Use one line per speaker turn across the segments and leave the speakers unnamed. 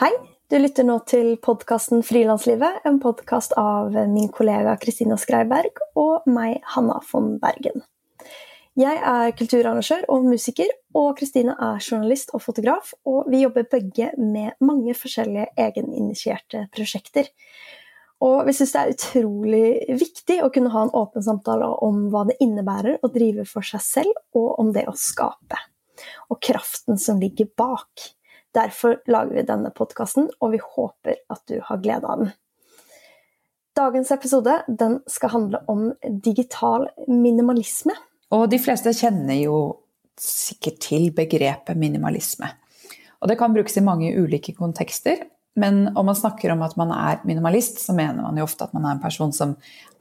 Hei, du lytter nå til podkasten Frilanslivet, en podkast av min kollega Kristina Skreiberg og meg, Hanna von Bergen. Jeg er kulturarrangør og musiker, og Kristine er journalist og fotograf. Og vi jobber begge med mange forskjellige egeninitierte prosjekter. Og vi syns det er utrolig viktig å kunne ha en åpen samtale om hva det innebærer å drive for seg selv, og om det å skape. Og kraften som ligger bak. Derfor lager vi denne podkasten, og vi håper at du har glede av den. Dagens episode den skal handle om digital minimalisme.
Og de fleste kjenner jo sikkert til begrepet minimalisme. Og det kan brukes i mange ulike kontekster. Men om man snakker om at man er minimalist, så mener man jo ofte at man er en person som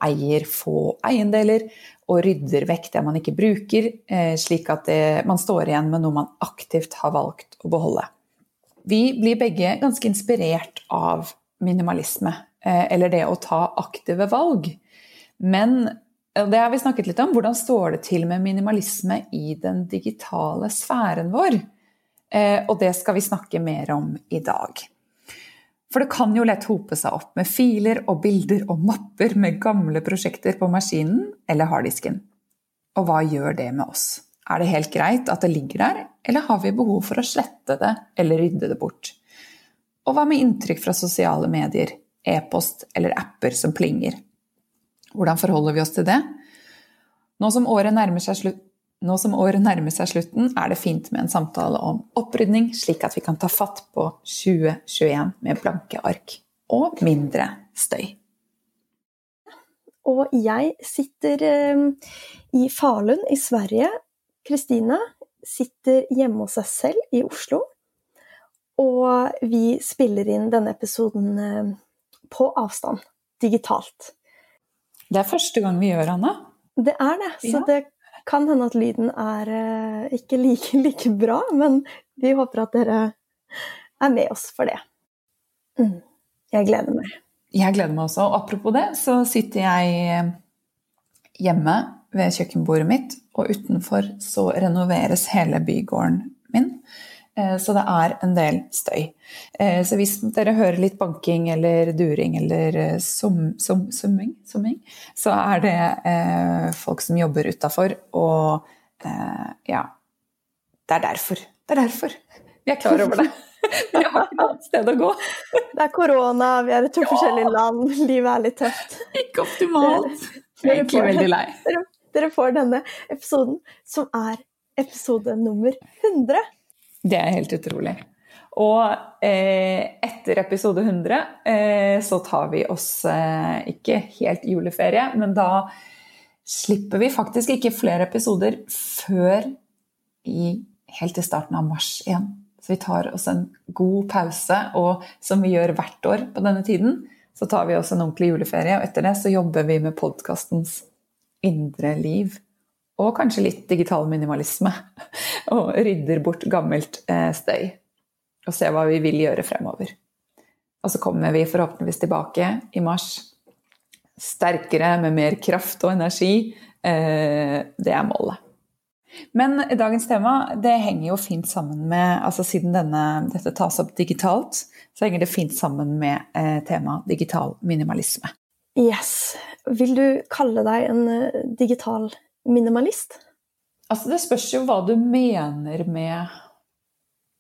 eier få eiendeler og rydder vekk det man ikke bruker, eh, slik at det, man står igjen med noe man aktivt har valgt å beholde. Vi blir begge ganske inspirert av minimalisme, eh, eller det å ta aktive valg. Men det har vi snakket litt om. Hvordan står det til med minimalisme i den digitale sfæren vår? Eh, og det skal vi snakke mer om i dag. For det kan jo lett hope seg opp med filer og bilder og mapper med gamle prosjekter på maskinen eller harddisken. Og hva gjør det med oss? Er det helt greit at det ligger der, eller har vi behov for å slette det eller rydde det bort? Og hva med inntrykk fra sosiale medier, e-post eller apper som plinger? Hvordan forholder vi oss til det? Nå som året nærmer seg slutt nå som året nærmer seg slutten, er det fint med en samtale om opprydning, slik at vi kan ta fatt på 2021 med blanke ark og mindre støy.
Og jeg sitter eh, i Falun i Sverige Kristine sitter hjemme hos seg selv i Oslo. Og vi spiller inn denne episoden eh, på avstand, digitalt.
Det er første gang vi gjør, Anna.
Det er det. Så ja. det kan hende at lyden er eh, ikke like, like, bra, men vi håper at dere er med oss for det. Mm. Jeg gleder meg.
Jeg gleder meg også. Og apropos det, så sitter jeg hjemme ved kjøkkenbordet mitt, og utenfor så renoveres hele bygården min. Eh, så det er en del støy. Eh, så hvis dere hører litt banking eller during eller summing, sum, sum, summing, så er det eh, folk som jobber utafor, og eh, ja Det er derfor. Det er derfor. Vi er klar over det. Vi har ikke noe sted å gå.
Det er korona, vi er i to ja. forskjellige land, livet er litt tøft.
Ikke optimalt. Jeg er egentlig veldig lei
dere får denne episoden, som er episode nummer 100.
Det er helt utrolig. Og eh, etter episode 100 eh, så tar vi oss eh, ikke helt juleferie, men da slipper vi faktisk ikke flere episoder før i, helt til starten av mars igjen. Så vi tar oss en god pause, og som vi gjør hvert år på denne tiden, så tar vi oss en ordentlig juleferie, og etter det så jobber vi med podkastens indre liv. Og kanskje litt digital minimalisme. Og rydder bort gammelt eh, støy. Og ser hva vi vil gjøre fremover. Og så kommer vi forhåpentligvis tilbake i mars sterkere, med mer kraft og energi. Eh, det er målet. Men dagens tema det henger jo fint sammen med altså Siden denne, dette tas opp digitalt, så henger det fint sammen med eh, temaet digital minimalisme.
Yes. Vil du kalle deg en eh, digital minimalist?
Altså, det spørs jo hva du mener med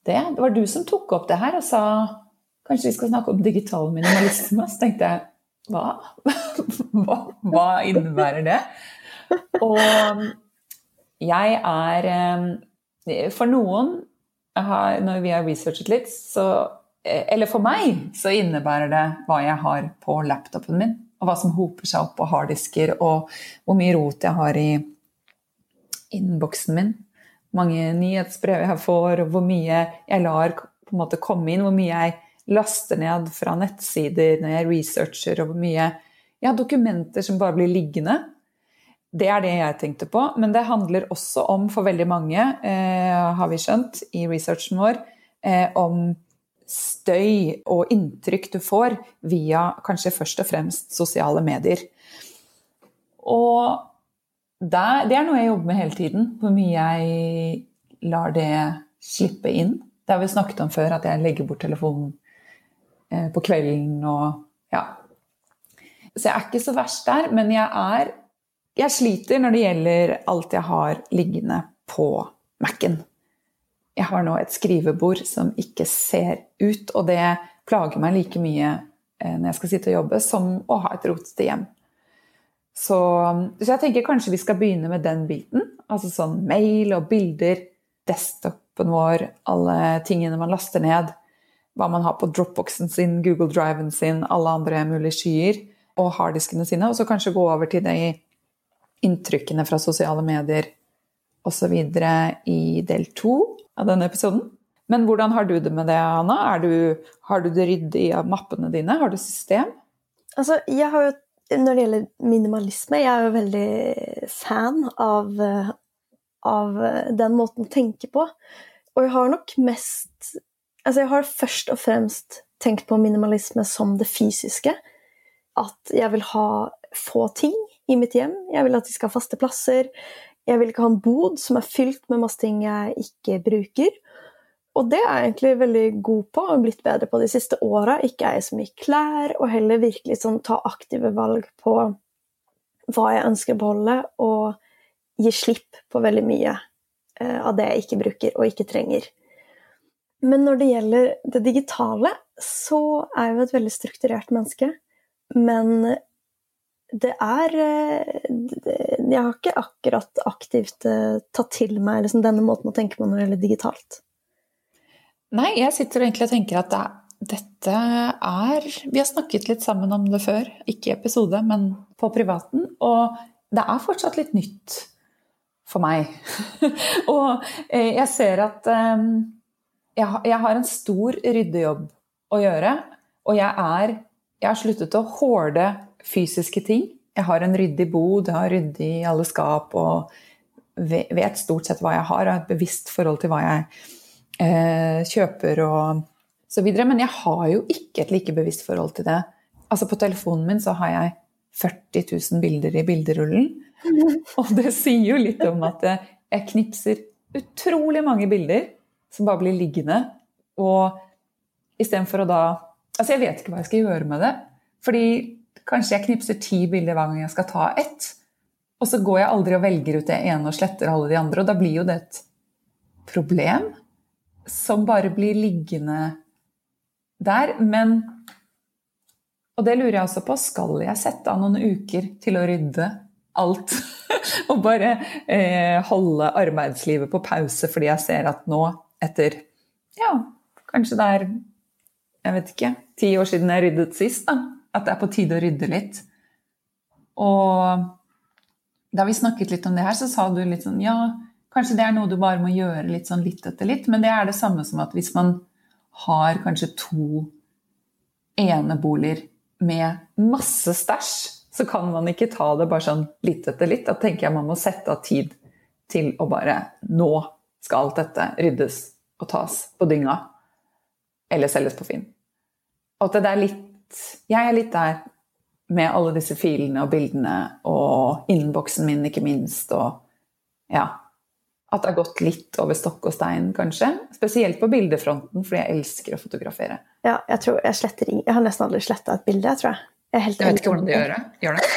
det. Det var du som tok opp det her og sa kanskje vi skal snakke om digital minimalisme. Så tenkte jeg hva? hva, hva innebærer det? Og jeg er eh, For noen, når vi har researchet litt, så eh, Eller for meg så innebærer det hva jeg har på laptopen min og hva som hoper seg opp på harddisker, og hvor mye rot jeg har i innboksen min. Mange nyhetsbrev jeg får, og hvor mye jeg lar på en måte komme inn. Hvor mye jeg laster ned fra nettsider når jeg researcher, og hvor mye jeg har dokumenter som bare blir liggende. Det er det jeg tenkte på. Men det handler også om, for veldig mange, eh, har vi skjønt i researchen vår, eh, om støy og inntrykk du får via kanskje først og fremst sosiale medier. Og der, det er noe jeg jobber med hele tiden. Hvor mye jeg lar det slippe inn. Det har vi snakket om før, at jeg legger bort telefonen eh, på kvelden og ja. Så jeg er ikke så verst der, men jeg er Jeg sliter når det gjelder alt jeg har liggende på Mac-en. Jeg har nå et skrivebord som ikke ser ut, og det plager meg like mye eh, når jeg skal sitte og jobbe, som å ha et rotete hjem. Så, så, jeg tenker kanskje vi skal begynne med den biten. Altså sånn mail og bilder, desktopen vår, alle tingene man laster ned. Hva man har på dropboxen sin, Google Driven sin, alle andre mulige skyer. Og harddiskene sine. Og så kanskje gå over til de inntrykkene fra sosiale medier osv. i del to av denne episoden. Men hvordan har du det med det, Anna? Du, har du det ryddig av mappene dine? Har du system?
Altså, jeg har jo, Når det gjelder minimalisme, jeg er jo veldig fan av, av den måten å tenke på. Og jeg har nok mest Altså, jeg har først og fremst tenkt på minimalisme som det fysiske. At jeg vil ha få ting i mitt hjem. Jeg vil at de skal ha faste plasser. Jeg vil ikke ha en bod som er fylt med masse ting jeg ikke bruker. Og det er jeg egentlig veldig god på og blitt bedre på de siste åra. Ikke eie så mye klær, og heller virkelig sånn, ta aktive valg på hva jeg ønsker å beholde, og gi slipp på veldig mye eh, av det jeg ikke bruker og ikke trenger. Men når det gjelder det digitale, så er jeg jo et veldig strukturert menneske. Men det er eh, Jeg har ikke akkurat aktivt eh, tatt til meg liksom, denne måten å tenke på når det gjelder digitalt.
Nei, jeg sitter egentlig og tenker at det, dette er Vi har snakket litt sammen om det før, ikke i episode, men på privaten. Og det er fortsatt litt nytt for meg. og eh, jeg ser at jeg har en stor ryddejobb å gjøre. Og jeg er Jeg har sluttet å hoarde fysiske ting. Jeg har en ryddig bod, jeg har ryddig i alle skap og vet stort sett hva jeg har, og har et bevisst forhold til hva jeg eh, kjøper og så videre. Men jeg har jo ikke et like bevisst forhold til det. Altså På telefonen min så har jeg 40 000 bilder i bilderullen. Og det sier jo litt om at jeg knipser utrolig mange bilder som bare blir liggende. Og istedenfor å da Altså, jeg vet ikke hva jeg skal gjøre med det. Fordi Kanskje jeg knipser ti bilder hver gang jeg skal ta ett. Og så går jeg aldri og velger ut det ene og sletter alle de andre. Og da blir jo det et problem som bare blir liggende der. Men Og det lurer jeg også på. Skal jeg sette av noen uker til å rydde alt? og bare eh, holde arbeidslivet på pause fordi jeg ser at nå, etter ja, kanskje det er jeg vet ikke, ti år siden jeg ryddet sist, da, at det er på tide å rydde litt. Og da vi snakket litt om det her, så sa du litt sånn Ja, kanskje det er noe du bare må gjøre litt sånn litt etter litt, men det er det samme som at hvis man har kanskje to eneboliger med masse stæsj, så kan man ikke ta det bare sånn litt etter litt. Da tenker jeg man må sette av tid til å bare Nå skal alt dette ryddes og tas på dynga. Eller selges på Finn. Og at det er litt jeg er litt der med alle disse filene og bildene og innboksen min, ikke minst. Og ja At det har gått litt over stokk og stein, kanskje. Spesielt på bildefronten, fordi jeg elsker å fotografere.
Ja, jeg tror jeg sletter Jeg har nesten aldri sletta et bilde, jeg tror jeg.
Jeg, jeg vet ikke hvordan du gjør det. Gjør det?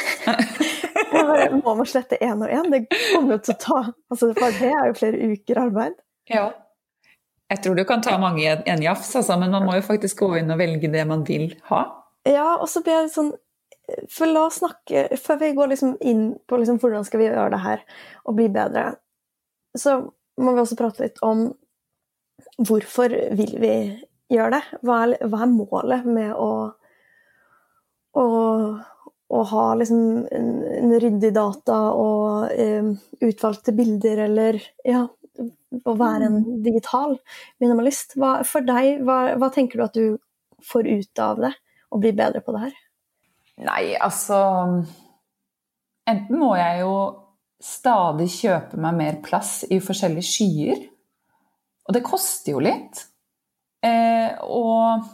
jeg bare må man slette én og én. Det kommer jo til å ta altså, For det er jo flere uker arbeid.
Ja. Jeg tror du kan ta mange i en jafs, altså, men man må jo faktisk gå inn og velge det man vil ha.
Ja, og så blir jeg sånn For la oss snakke Før vi går liksom inn på liksom hvordan skal vi gjøre det her og bli bedre, så må vi også prate litt om hvorfor vil vi gjøre det? Hva er, hva er målet med å, å, å ha liksom en, en, ryddig data og um, utvalgte bilder, eller ja, å være en mm. digital minimalist? Hva, for deg, hva, hva tenker du at du får ut av det? Å bli bedre på det her?
Nei, altså Enten må jeg jo stadig kjøpe meg mer plass i forskjellige skyer. Og det koster jo litt. Eh, og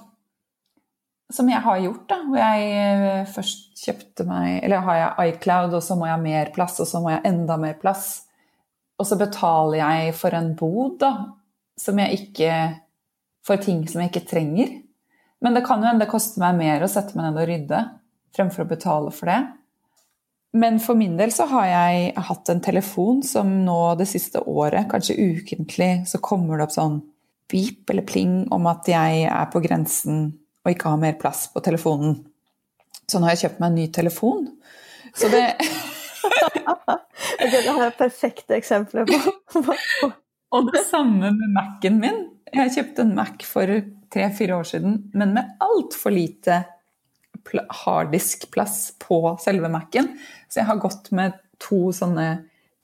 som jeg har gjort, da, hvor jeg eh, først kjøpte meg Eller har jeg iCloud, og så må jeg ha mer plass, og så må jeg ha enda mer plass. Og så betaler jeg for en bod, da, som jeg ikke For ting som jeg ikke trenger. Men det kan jo hende det koster meg mer å sette meg ned og rydde fremfor å betale for det. Men for min del så har jeg hatt en telefon som nå det siste året, kanskje ukentlig, så kommer det opp sånn beep eller pling om at jeg er på grensen og ikke har mer plass på telefonen. Så nå har jeg kjøpt meg en ny telefon. Så det
okay, det har jeg perfekte eksempler på.
og det samme med Mac-en min. Jeg kjøpte en Mac for tre-fire år siden, men med altfor lite harddiskplass på selve Mac-en. Så jeg har gått med to sånne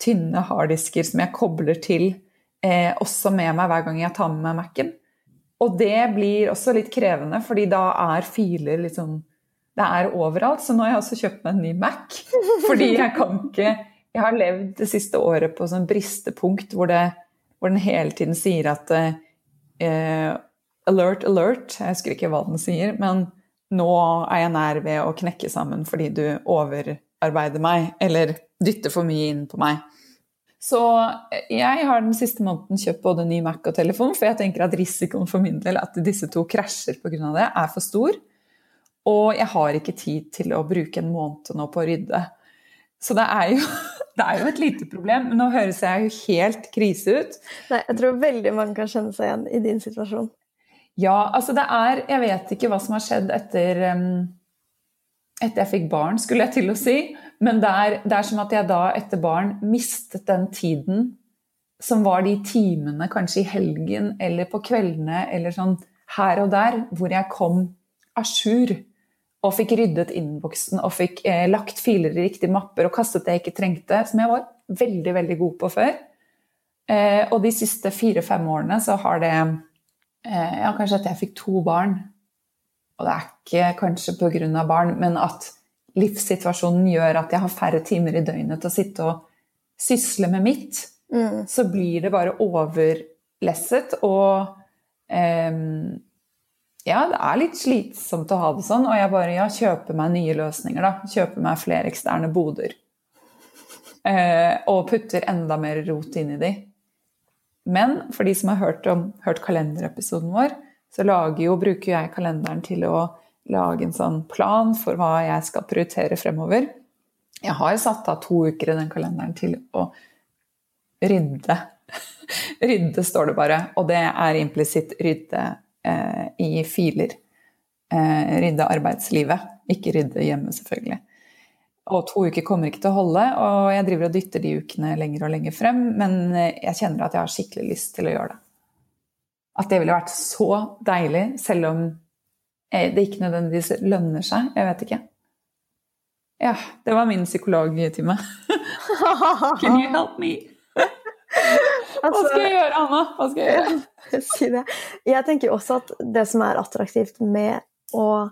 tynne harddisker som jeg kobler til eh, også med meg hver gang jeg tar med meg Mac-en. Og det blir også litt krevende, fordi da er filer liksom Det er overalt. Så nå har jeg også kjøpt meg en ny Mac. Fordi jeg kan ikke Jeg har levd det siste året på sånn bristepunkt hvor, det, hvor den hele tiden sier at eh, Alert, alert. Jeg husker ikke hva den sier, men nå er jeg nær ved å knekke sammen fordi du overarbeider meg, eller dytter for mye inn på meg. Så jeg har den siste måneden kjøpt både ny Mac og telefon, for jeg tenker at risikoen for min del at disse to krasjer pga. det, er for stor. Og jeg har ikke tid til å bruke en måned nå på å rydde. Så det er jo, det er jo et lite problem. Men nå høres jeg jo helt krise ut.
Nei, jeg tror veldig mange kan kjenne seg igjen i din situasjon.
Ja, altså det er Jeg vet ikke hva som har skjedd etter etter jeg fikk barn, skulle jeg til å si. Men det er, det er som at jeg da etter barn mistet den tiden som var de timene kanskje i helgen eller på kveldene eller sånn her og der, hvor jeg kom à jour og fikk ryddet innboksen og fikk eh, lagt filer i riktige mapper og kastet det jeg ikke trengte, som jeg var veldig, veldig god på før. Eh, og de siste fire-fem årene så har det ja, kanskje at jeg fikk to barn. Og det er ikke kanskje pga. barn, men at livssituasjonen gjør at jeg har færre timer i døgnet til å sitte og sysle med mitt. Mm. Så blir det bare overlesset og eh, Ja, det er litt slitsomt å ha det sånn, og jeg bare ja, kjøper meg nye løsninger, da. Kjøper meg flere eksterne boder. Eh, og putter enda mer rot inn i de. Men for de som har hørt, om, hørt kalenderepisoden vår, så jo, bruker jeg kalenderen til å lage en sånn plan for hva jeg skal prioritere fremover. Jeg har satt av to uker i den kalenderen til å rydde. rydde, står det bare. Og det er implisitt rydde eh, i filer. Eh, rydde arbeidslivet, ikke rydde hjemme, selvfølgelig. Og to uker kommer ikke til å holde, og jeg driver og dytter de ukene lenger og lenger frem, men jeg kjenner at jeg har skikkelig lyst til å gjøre det. At det ville vært så deilig, selv om det ikke nødvendigvis lønner seg. Jeg vet ikke. Ja, det var min psykologtime. Can you help me? Hva skal jeg gjøre, Anna? Hva skal jeg gjøre?
Si det. Jeg tenker også at det som er attraktivt med å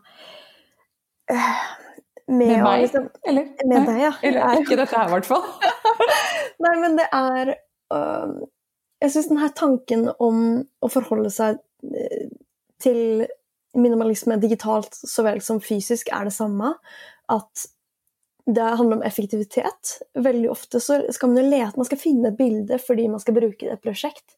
med, med meg? Liksom,
eller? Med deg, ja.
Eller ikke dette her, i hvert fall.
Nei, men det er uh, Jeg syns denne tanken om å forholde seg uh, til minimalisme digitalt så vel som fysisk er det samme. At det handler om effektivitet. Veldig ofte så skal man jo lete, man skal finne et bilde fordi man skal bruke det i et prosjekt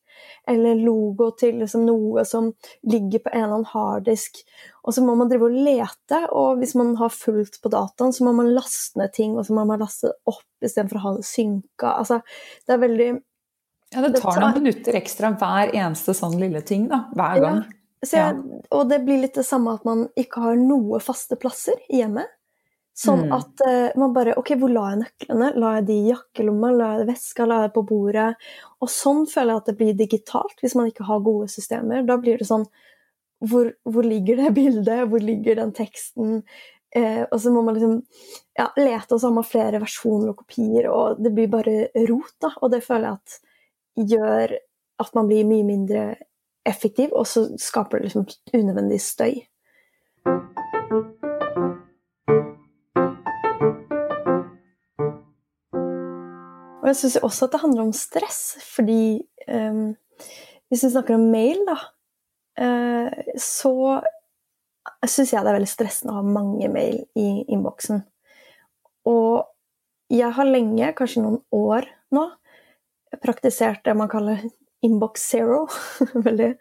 eller logo til liksom noe som ligger på en eller annen harddisk. Og så må man drive og lete, og hvis man har fulgt på dataen, så må man laste ned ting, og så må man laste opp istedenfor å ha det synka. Altså, det er veldig
Ja, det tar, det tar noen minutter ekstra hver eneste sånn lille ting, da. Hver gang.
Ja, jeg, og det blir litt det samme at man ikke har noe faste plasser hjemme. Sånn mm. at uh, man bare Ok, hvor la jeg nøklene? La jeg de i jakkelomma? La jeg det i veska? La jeg det på bordet? Og sånn føler jeg at det blir digitalt, hvis man ikke har gode systemer. Da blir det sånn Hvor, hvor ligger det bildet? Hvor ligger den teksten? Eh, og så må man liksom ja, lete, og så har man flere versjoner og kopier, og det blir bare rot, da. Og det føler jeg at gjør at man blir mye mindre effektiv, og så skaper det liksom unødvendig støy. Og jeg syns også at det handler om stress, fordi um, hvis vi snakker om mail, da, uh, så syns jeg det er veldig stressende å ha mange mail i innboksen. Og jeg har lenge, kanskje noen år nå, praktisert det man kaller inbox zero. veldig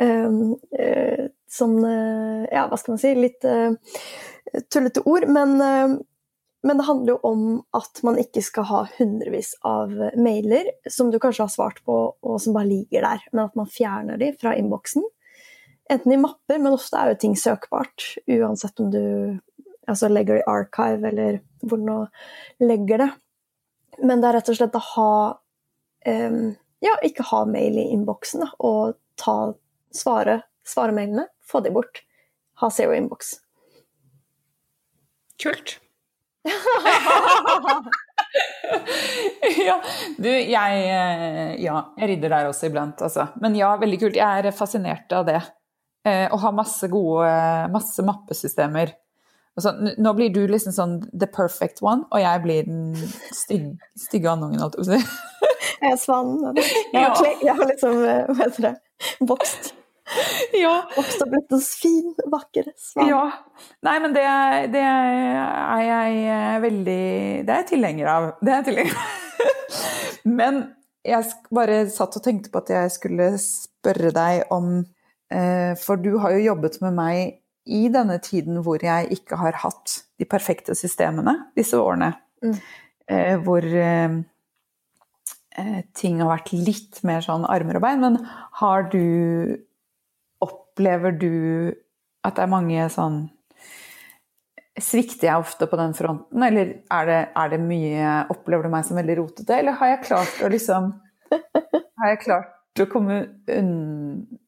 um, uh, sånn uh, Ja, hva skal man si? Litt tullete ord. Men, men, det handler jo om at man ikke skal ha hundrevis av mailer som du kanskje har svart på, og som bare ligger der, men at man fjerner de fra innboksen. Enten i mapper, men ofte er jo ting søkbart, uansett om du altså legger det i archive eller hvor du nå legger det. Men det er rett og slett å ha um, Ja, ikke ha mail i innboksen, og ta svare, svare mailene, få de bort. Ha zero inbox.
Kult. ja, du, jeg eh, Ja, jeg rydder der også iblant, altså. Men ja, veldig kult. Jeg er fascinert av det. Eh, å ha masse gode masse mappesystemer. Så, nå blir du liksom sånn the perfect one, og jeg blir den stygge, stygge andungen, holdt jeg på å si.
jeg er svanen. Jeg, jeg har liksom, eh, hva heter det, vokst.
Ja.
Også og blitt en fin, vakker svan.
Ja. Nei, men det, det, er jeg eh, veldig Det er jeg tilhenger av. Det er jeg tilhenger av. men jeg bare satt og tenkte på at jeg skulle spørre deg om eh, For du har jo jobbet med meg i denne tiden hvor jeg ikke har hatt de perfekte systemene, disse årene, mm. eh, hvor ting har vært litt mer sånn armer og bein, men har du Opplever du at det er mange sånn Svikter jeg ofte på den fronten, eller er det, er det mye Opplever du meg som veldig rotete, eller har jeg klart å liksom Har jeg klart å komme unna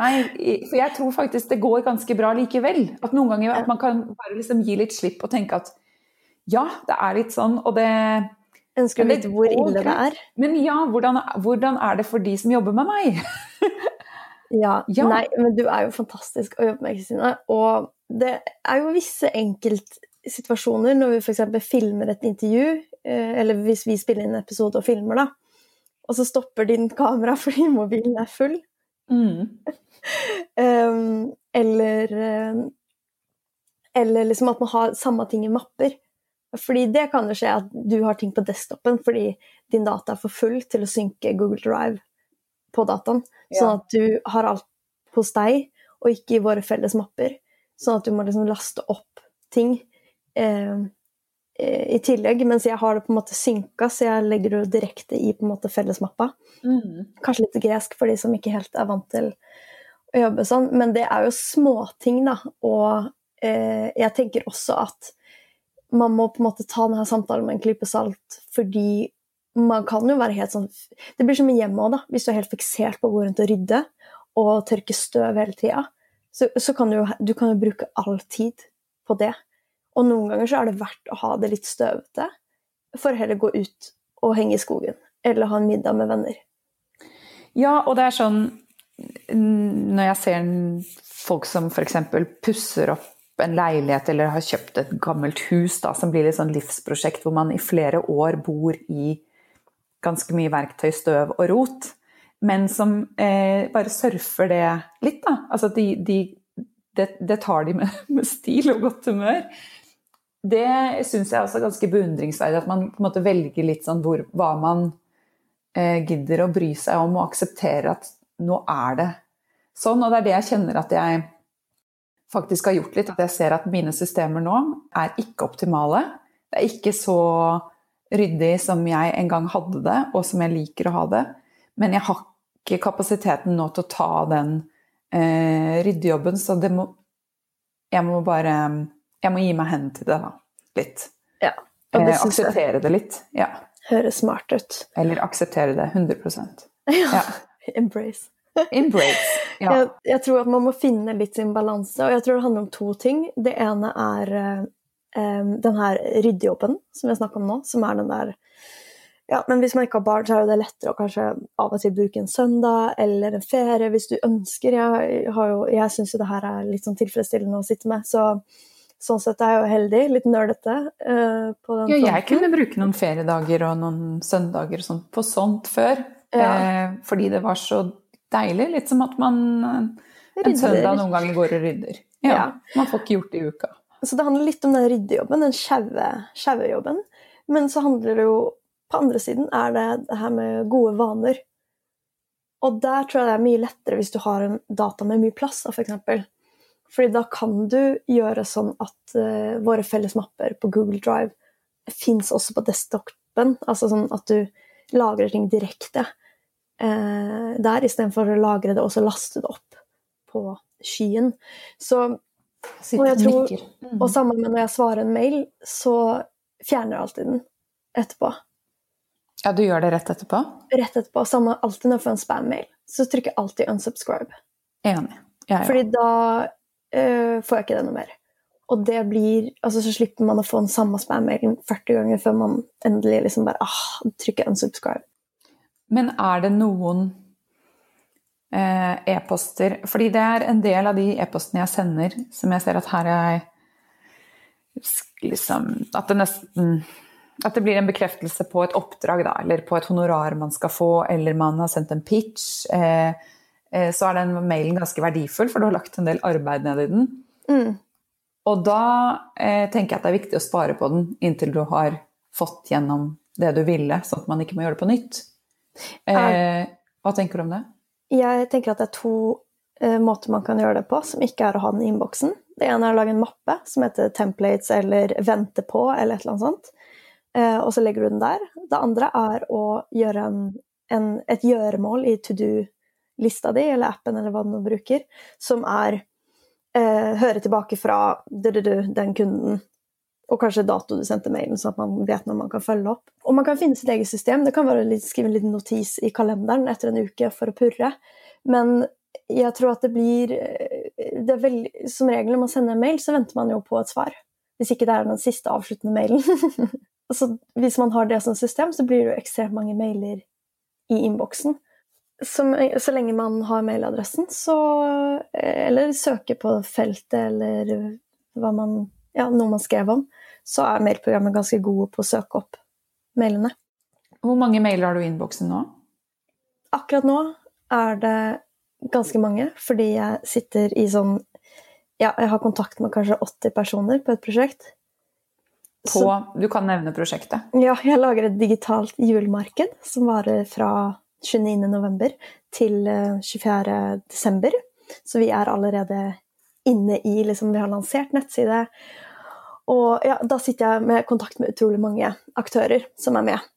Nei, for jeg tror faktisk det går ganske bra likevel. At noen ganger at man kan bare liksom gi litt slipp og tenke at ja, det er litt sånn, og det
Ønsker du vite hvor ille det er?
Men ja, hvordan, hvordan, er det for de som jobber med meg?
Ja, ja. Nei, men du er jo fantastisk å jobbe med, Kristine. Og det er jo visse enkeltsituasjoner når vi f.eks. filmer et intervju, eh, eller hvis vi spiller inn en episode og filmer, da, og så stopper din kamera fordi mobilen er full. Mm. um, eller eh, Eller liksom at man har samme ting i mapper. Fordi det kan jo skje at du har ting på desktopen fordi din data er for full til å synke Google Drive på dataen. Sånn at du har alt hos deg, og ikke i våre felles mapper. Sånn at du må liksom laste opp ting eh, eh, i tillegg. Mens jeg har det på en måte synka, så jeg legger det direkte i på en måte fellesmappa. Mm. Kanskje litt gresk for de som ikke helt er vant til å jobbe sånn. Men det er jo småting, da. Og eh, jeg tenker også at man må på en måte ta denne samtalen med en klype salt, fordi man kan jo være helt sånn Det blir som i hjemmet òg, da. Hvis du er helt fiksert på å gå rundt og rydde og tørke støv hele tida, så, så, kan du, du kan jo bruke all tid på det. Og noen ganger så er det verdt å ha det litt støvete, for heller gå ut og henge i skogen. Eller ha en middag med venner.
Ja, og det er sånn Når jeg ser folk som f.eks. pusser opp en leilighet eller har kjøpt et gammelt hus da, som blir litt sånn livsprosjekt hvor man i flere år bor i ganske mye verktøy, støv og rot, men som eh, bare surfer det litt, da. Altså de, de, det, det, tar de med, med, stil og godt humør. Det syns jeg også er ganske beundringsverdig, at man på en måte velger litt sånn hvor, hva man eh, gidder å bry seg om, og aksepterer at nå er det sånn. Og det er det jeg kjenner at jeg faktisk har gjort litt, at jeg ser at mine systemer nå er ikke optimale. Det er ikke så ryddig som jeg en gang hadde det, og som jeg liker å ha det. Men jeg har ikke kapasiteten nå til å ta den eh, ryddejobben, så det må Jeg må bare Jeg må gi meg hen til det, da. Litt.
Ja,
og det eh, akseptere det litt. Ja.
Høres smart ut.
Eller akseptere det 100
Ja. ja. Embrace.
Embrace. Ja.
Jeg, jeg, tror at man må finne litt sin balanse, og jeg tror det handler om to ting. Det ene er eh, den her ryddejobben som vi har snakka om nå, som er den der ja, men hvis man ikke har barn, så er det lettere å kanskje av og til bruke en søndag eller en ferie hvis du ønsker. Jeg, har jo, jeg syns jo det her er litt sånn tilfredsstillende å sitte med, så sånn sett er jeg jo heldig. Litt nerdete. Uh, på den
ja, jeg kunne bruke noen feriedager og noen søndager og sånt på sånt før. Ja. Eh, fordi det var så deilig. Litt som at man en søndag noen ganger går og rydder. Ja, ja. Man får ikke gjort det i uka.
Så det handler litt om den ryddejobben, den sjaue jobben. Men så handler det jo På andre siden er det det her med gode vaner. Og der tror jeg det er mye lettere hvis du har en data med mye plass, f.eks. For eksempel. Fordi da kan du gjøre sånn at uh, våre felles mapper på Google Drive fins også på desktopen. Altså sånn at du lagrer ting direkte uh, der, istedenfor å lagre det og så laste det opp på skyen. Så og, jeg tror, og sammen med når jeg svarer en mail, så fjerner jeg alltid den etterpå.
Ja, du gjør det rett etterpå?
Rett etterpå. Samme alltid når jeg får en spam-mail. Så trykker jeg alltid 'unsubscribe'.
Enig. Ja, ja.
Fordi da øh, får jeg ikke det noe mer. Og det blir Altså, så slipper man å få den samme spam-mailen 40 ganger før man endelig liksom bare ah, trykker 'unsubscribe'.
Men er det noen e-poster Fordi det er en del av de e-postene jeg sender, som jeg ser at her er liksom At det nesten at det blir en bekreftelse på et oppdrag, da, eller på et honorar man skal få, eller man har sendt en pitch, eh, eh, så er den mailen ganske verdifull, for du har lagt en del arbeid ned i den.
Mm.
Og da eh, tenker jeg at det er viktig å spare på den inntil du har fått gjennom det du ville, sånn at man ikke må gjøre det på nytt. Eh, hva tenker du om det?
Jeg tenker at det er to uh, måter man kan gjøre det på, som ikke er å ha den i innboksen. Det ene er å lage en mappe som heter templates eller vente på eller et eller annet sånt. Uh, og så legger du den der. Det andre er å gjøre en, en, et gjøremål i to do-lista di, eller appen eller hva du bruker, som er uh, høre tilbake fra den kunden og kanskje dato du sendte mailen, sånn at man vet når man kan følge opp. Og man kan finne sitt eget system. Det kan være å skrive en liten notis i kalenderen etter en uke for å purre. Men jeg tror at det blir det veldig, Som regel når man sender en mail, så venter man jo på et svar. Hvis ikke det er den siste avsluttende mailen. så hvis man har det som system, så blir det jo ekstremt mange mailer i innboksen. Som, så lenge man har mailadressen, så Eller søker på feltet, eller hva man ja, noe man skrev om, så er mailprogrammet ganske gode på å søke opp mailene.
Hvor mange mailer har du i innboksen nå?
Akkurat nå er det ganske mange, fordi jeg sitter i sånn Ja, jeg har kontakt med kanskje 80 personer på et prosjekt.
På, så, du kan nevne prosjektet?
Ja, jeg lager et digitalt julemarked som varer fra 29.11. til 24.12. Eh, så vi er allerede inne i liksom, Vi har lansert nettside. Og ja, da sitter jeg med kontakt med utrolig mange aktører som er med.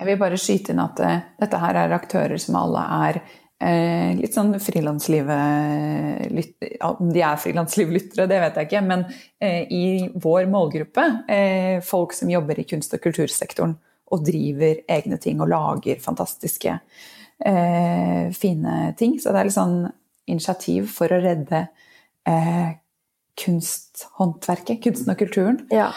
Jeg vil bare skyte inn at uh, dette her er aktører som alle er uh, litt sånn frilanslivet Om de er frilanslivlyttere, det vet jeg ikke, men uh, i vår målgruppe, folk som jobber i kunst- og kultursektoren og driver egne ting og lager fantastiske, fine ting. Så det er litt sånn initiativ for å redde kunsthåndverket, kunsten og kulturen.
Ja.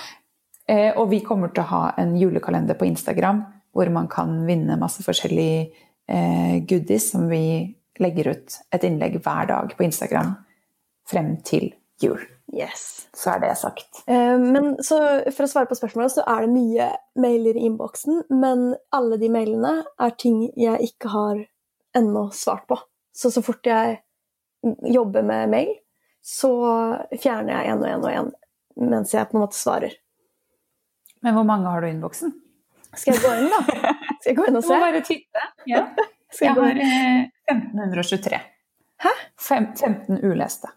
Eh, og vi kommer til å ha en julekalender på Instagram hvor man kan vinne masse forskjellige eh, goodies som vi legger ut et innlegg hver dag på Instagram frem til jul.
Yes.
Så er det sagt.
Eh, men så For å svare på spørsmålet, så er det mye mailer i innboksen. Men alle de mailene er ting jeg ikke har ennå svart på. Så så fort jeg jobber med mail, så fjerner jeg én og én og én mens jeg på en måte svarer.
Men hvor mange har du i innboksen?
Skal jeg gå inn, da? Skal jeg gå inn og se?
Du må bare titte. Ja. jeg har eh, 1523.
Hæ?
Fem, 15 uleste.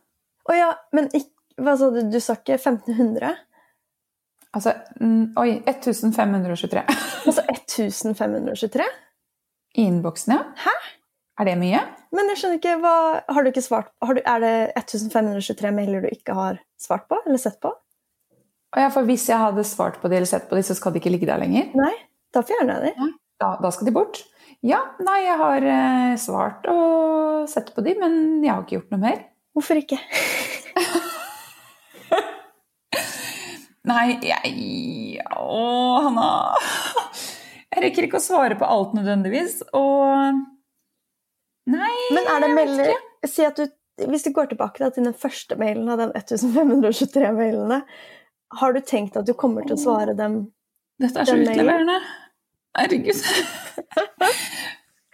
Å ja, men ikke, hva sa du? Du sa ikke 1500?
Altså Oi, 1523.
altså 1523?
I innboksen, ja.
Hæ?
Er det mye?
Men jeg skjønner ikke, hva, har du ikke svart du, Er det 1523 mailer du ikke har svart på eller sett på?
Ja, for Hvis jeg hadde svart på de eller sett på de, så skal de ikke ligge der lenger?
Nei, da fjerner jeg de.
Da, da, skal de bort? Ja, nei, jeg har eh, svart og sett på de, men jeg har ikke gjort noe mer.
Hvorfor ikke?
nei, jeg Å, Hanna. Jeg rekker ikke å svare på alt nødvendigvis. Og Nei,
Men er det melder Si at du Hvis du går tilbake da, til den første mailen av den 1523 mailene, har du tenkt at du kommer til å svare dem
Dette er så utleverende. Herregud.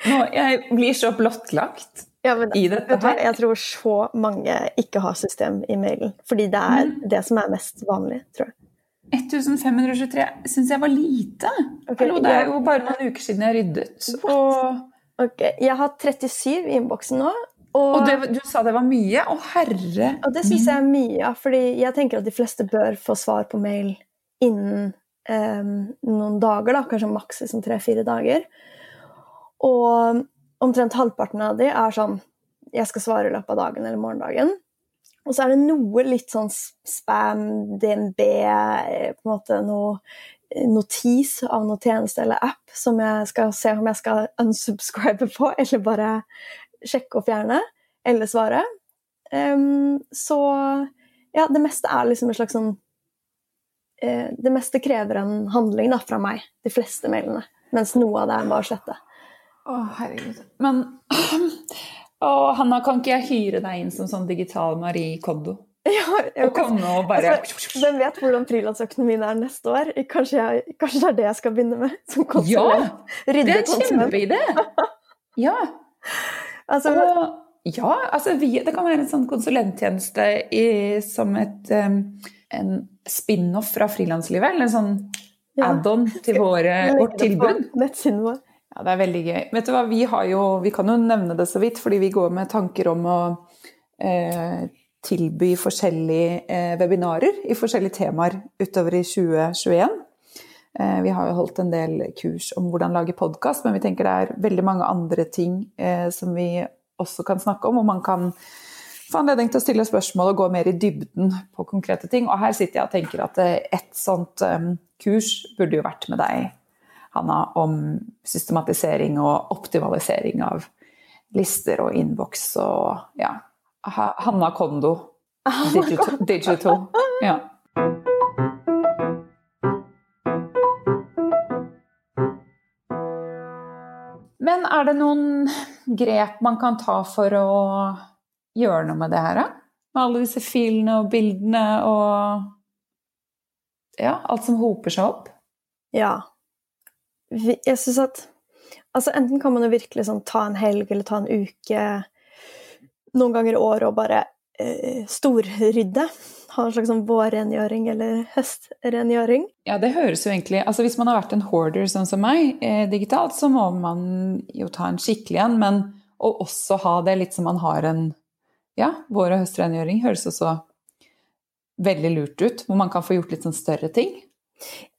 Nå, jeg blir så blottlagt
ja, men, i dette her. Jeg tror så mange ikke har system i mailen. Fordi det er mm. det som er mest vanlig, tror jeg.
1523 syns jeg var lite. Okay, Hallo, det er jo bare noen uker siden jeg ryddet. Og
Ok, Jeg har 37 i innboksen nå. Og,
Og det, du sa det var mye? Å, herre
og det syns jeg er mye, fordi jeg tenker at de fleste bør få svar på mail innen um, noen dager, da, kanskje maks liksom tre-fire dager. Og omtrent halvparten av de er sånn Jeg skal svare i løpet av dagen eller morgendagen. Og så er det noe litt sånn spam, DNB, eh, på en måte noe notis av noen tjeneste eller app som jeg skal se om jeg skal unsubscribe på, eller bare sjekke og fjerne, eller svare. Um, så ja, det meste er liksom en slags sånn uh, Det meste krever en handling da, fra meg, de fleste mailene. Mens noe av det er bare å slette.
Å, herregud. Men å, Hanna, kan ikke jeg hyre deg inn som sånn digital Marie Kondo?
Ja, jeg,
Og bare
altså, hvem vet hvordan frilansøkonomien er neste år? Kanskje, jeg, kanskje det er det jeg skal begynne med? Som
Ja!
Rydde
Det er en kjempeidé! Ja.
Altså,
Og ja, altså vi, det kan være en sånn konsulenttjeneste i, som et, um, en spin-off fra frilanslivet. Eller en sånn
Ja.
add-on til våre, vårt tilbud.
Nettsiden vår.
Ja, det er veldig gøy. Vet du hva, vi har jo Vi kan jo nevne det så vidt, fordi vi går med tanker om å eh, tilby forskjellige eh, webinarer i forskjellige temaer utover i 2021. Eh, vi har jo holdt en del kurs om hvordan lage podkast, men vi tenker det er veldig mange andre ting eh, som vi også kan snakke om, og man kan få anledning til å stille spørsmål og gå mer i dybden på konkrete ting. Og her sitter jeg og tenker at et sånt kurs burde jo vært med deg, Hanna, om systematisering og optimalisering av lister og innboks og ja. Ha- Hanna Kondo. Digital. digital. Ja. Men er det noen grep man kan ta for å gjøre noe med det her, da? Med alle disse filene og bildene og ja, alt som hoper seg opp?
Ja. Jeg syns at Altså, enten kan man jo virkelig sånn ta en helg eller ta en uke noen ganger i året og bare eh, storrydde. Ha en slags sånn vårrengjøring eller høstrengjøring.
Ja, det høres jo egentlig Altså hvis man har vært en hoarder sånn som meg eh, digitalt, så må man jo ta en skikkelig en, men å også ha det litt som man har en ja, vår- og høstrengjøring, høres også veldig lurt ut. Hvor man kan få gjort litt sånn større ting.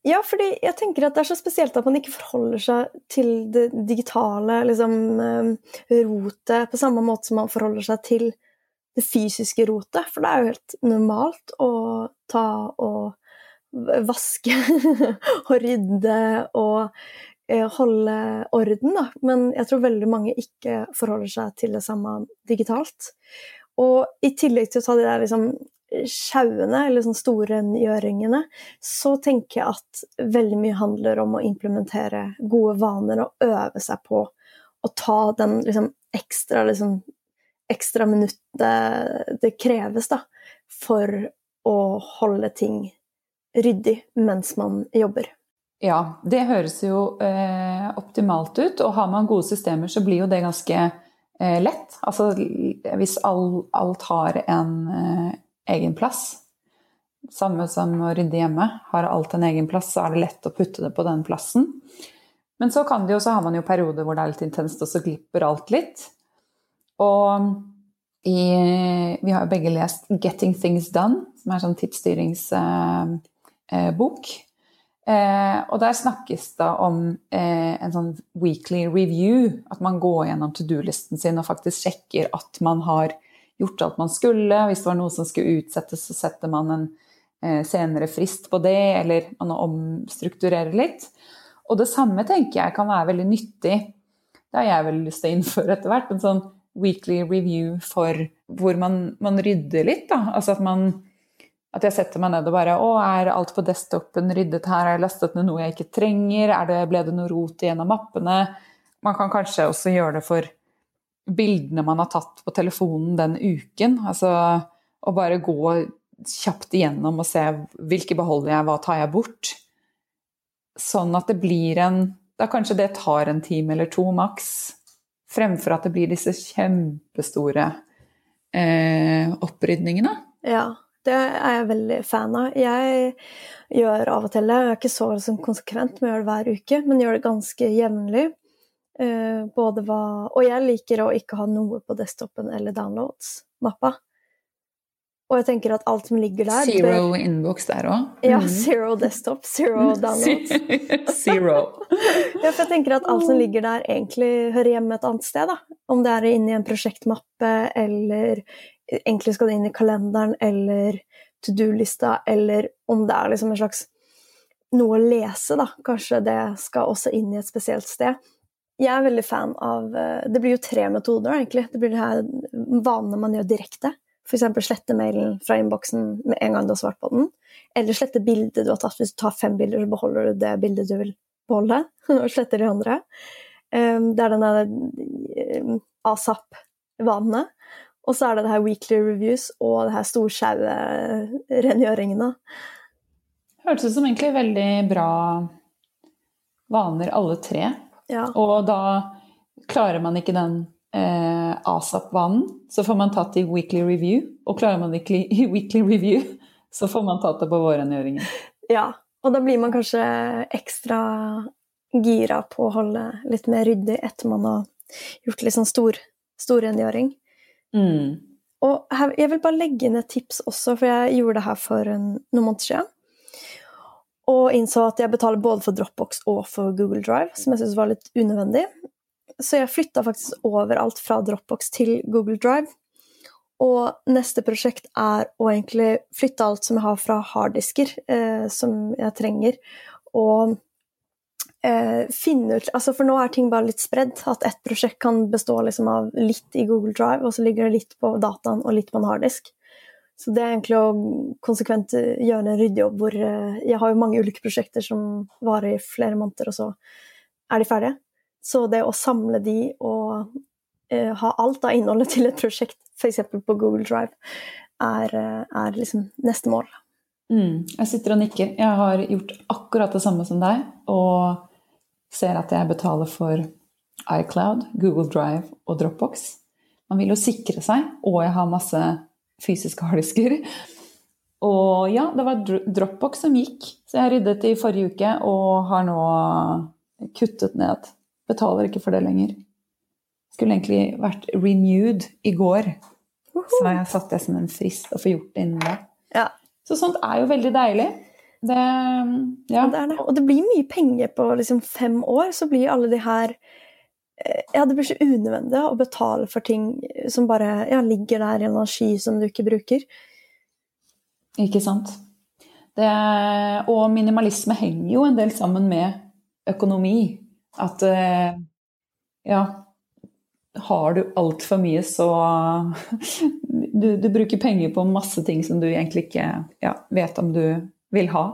Ja, fordi jeg tenker at det er så spesielt at man ikke forholder seg til det digitale liksom, eh, rotet på samme måte som man forholder seg til det fysiske rotet. For det er jo helt normalt å ta og vaske og rydde og eh, holde orden, da. Men jeg tror veldig mange ikke forholder seg til det samme digitalt. Og i tillegg til å ta de der liksom sjauene, eller sånn store rengjøringene, så tenker jeg at veldig mye handler om å implementere gode vaner og øve seg på å ta den liksom, ekstra, liksom, ekstra minuttet det kreves da, for å holde ting ryddig mens man jobber.
Ja, det høres jo eh, optimalt ut, og har man gode systemer, så blir jo det ganske eh, lett. Altså hvis all, alt har en eh, egen plass, samme som å rydde hjemme, har alt en egen plass, så er det lett å putte det på den plassen. Men så kan det jo, så har man jo perioder hvor det er litt intenst, og så glipper alt litt. Og i, vi har jo begge lest 'Getting Things Done', som er en sånn tidsstyringsbok. Eh, og der snakkes det om eh, en sånn weekly review. At man går gjennom to do-listen sin og faktisk sjekker at man har gjort alt man skulle. Hvis det var noe som skulle utsettes, så setter man en eh, senere frist på det, eller man omstrukturerer litt. Og det samme tenker jeg kan være veldig nyttig. Det har jeg vel lyst til å innføre etter hvert. En sånn weekly review for hvor man, man rydder litt. Da. Altså at man at jeg setter meg ned og bare Å, er alt på desktopen ryddet her? Har jeg lastet ned noe jeg ikke trenger? Er det, ble det noe rot i en av mappene? Man kan kanskje også gjøre det for bildene man har tatt på telefonen den uken. Altså å bare gå kjapt igjennom og se hvilke beholder jeg, hva tar jeg bort? Sånn at det blir en Da kanskje det tar en time eller to maks. Fremfor at det blir disse kjempestore eh, opprydningene.
Ja, det er jeg veldig fan av. Jeg gjør av og til det, jeg er ikke så liksom, konsekvent med å gjøre det hver uke, men gjør det ganske jevnlig. Eh, både hva Og jeg liker å ikke ha noe på desktopen eller downloads-mappa. Og jeg tenker at alt som ligger der
Zero bør... inbox der òg?
Ja, mm. zero desktop, zero downloads.
zero.
ja, for jeg tenker at alt som ligger der, egentlig hører hjemme et annet sted. da. Om det er inne i en prosjektmappe, eller egentlig skal det inn i kalenderen, eller to do-lista, eller om det er liksom en slags noe å lese, da. Kanskje det skal også inn i et spesielt sted. Jeg er veldig fan av eh, Det blir jo tre metoder, egentlig. Det blir det her vanene man gjør direkte. F.eks. slette mailen fra innboksen med en gang du har svart på den. Eller slette bildet du har tatt. Hvis du tar fem bilder, så beholder du det bildet du vil beholde, og sletter de andre. Ehm, det er denne der asap-vanene. Og så er det det her weekly reviews og det her storsjaue rengjøringene.
Hørtes ut som egentlig veldig bra vaner, alle tre.
Ja.
Og da klarer man ikke den eh, ASAP-vanen, så får man tatt i weekly review. Og klarer man ikke i weekly review, så får man tatt det på vårrengjøringen.
Ja, og da blir man kanskje ekstra gira på å holde litt mer ryddig etter man har gjort litt sånn stor, storrengjøring.
Mm.
Og her, jeg vil bare legge inn et tips også, for jeg gjorde det her for en, noen måneder siden. Og innså at jeg betaler både for Dropbox og for Google Drive, som jeg syntes var litt unødvendig så jeg flytta faktisk over alt fra Dropbox til Google Drive. Og neste prosjekt er å egentlig flytte alt som jeg har fra harddisker, eh, som jeg trenger, og eh, finne ut altså For nå er ting bare litt spredd. At ett prosjekt kan bestå liksom av litt i Google Drive, og så ligger det litt på dataen og litt på en harddisk. Så det er egentlig å konsekvent gjøre en ryddejobb hvor eh, Jeg har jo mange ulike prosjekter som varer i flere måneder, og så er de ferdige. Så det å samle de og uh, ha alt av innholdet til et prosjekt, f.eks. på Google Drive, er, er liksom neste mål.
Mm, jeg sitter og nikker. Jeg har gjort akkurat det samme som deg, og ser at jeg betaler for iCloud, Google Drive og Dropbox. Man vil jo sikre seg, og jeg har masse fysiske harddisker. Og ja, det var Dropbox som gikk, så jeg ryddet i forrige uke og har nå kuttet ned Betaler ikke for det lenger. Skulle egentlig vært renewed i går. Så jeg satte det som en frist å få gjort det innen det.
Ja.
Så sånt er jo veldig deilig. Det, ja.
det, det. Og det blir mye penger på liksom fem år, så blir alle de her ja, det blir så unødvendig å betale for ting som bare ja, ligger der i en sky som du ikke bruker.
Ikke sant. Det, og minimalisme henger jo en del sammen med økonomi. At eh, ja Har du altfor mye, så du, du, bruker penger på masse ting som du egentlig ikke ja, vet om du vil ha.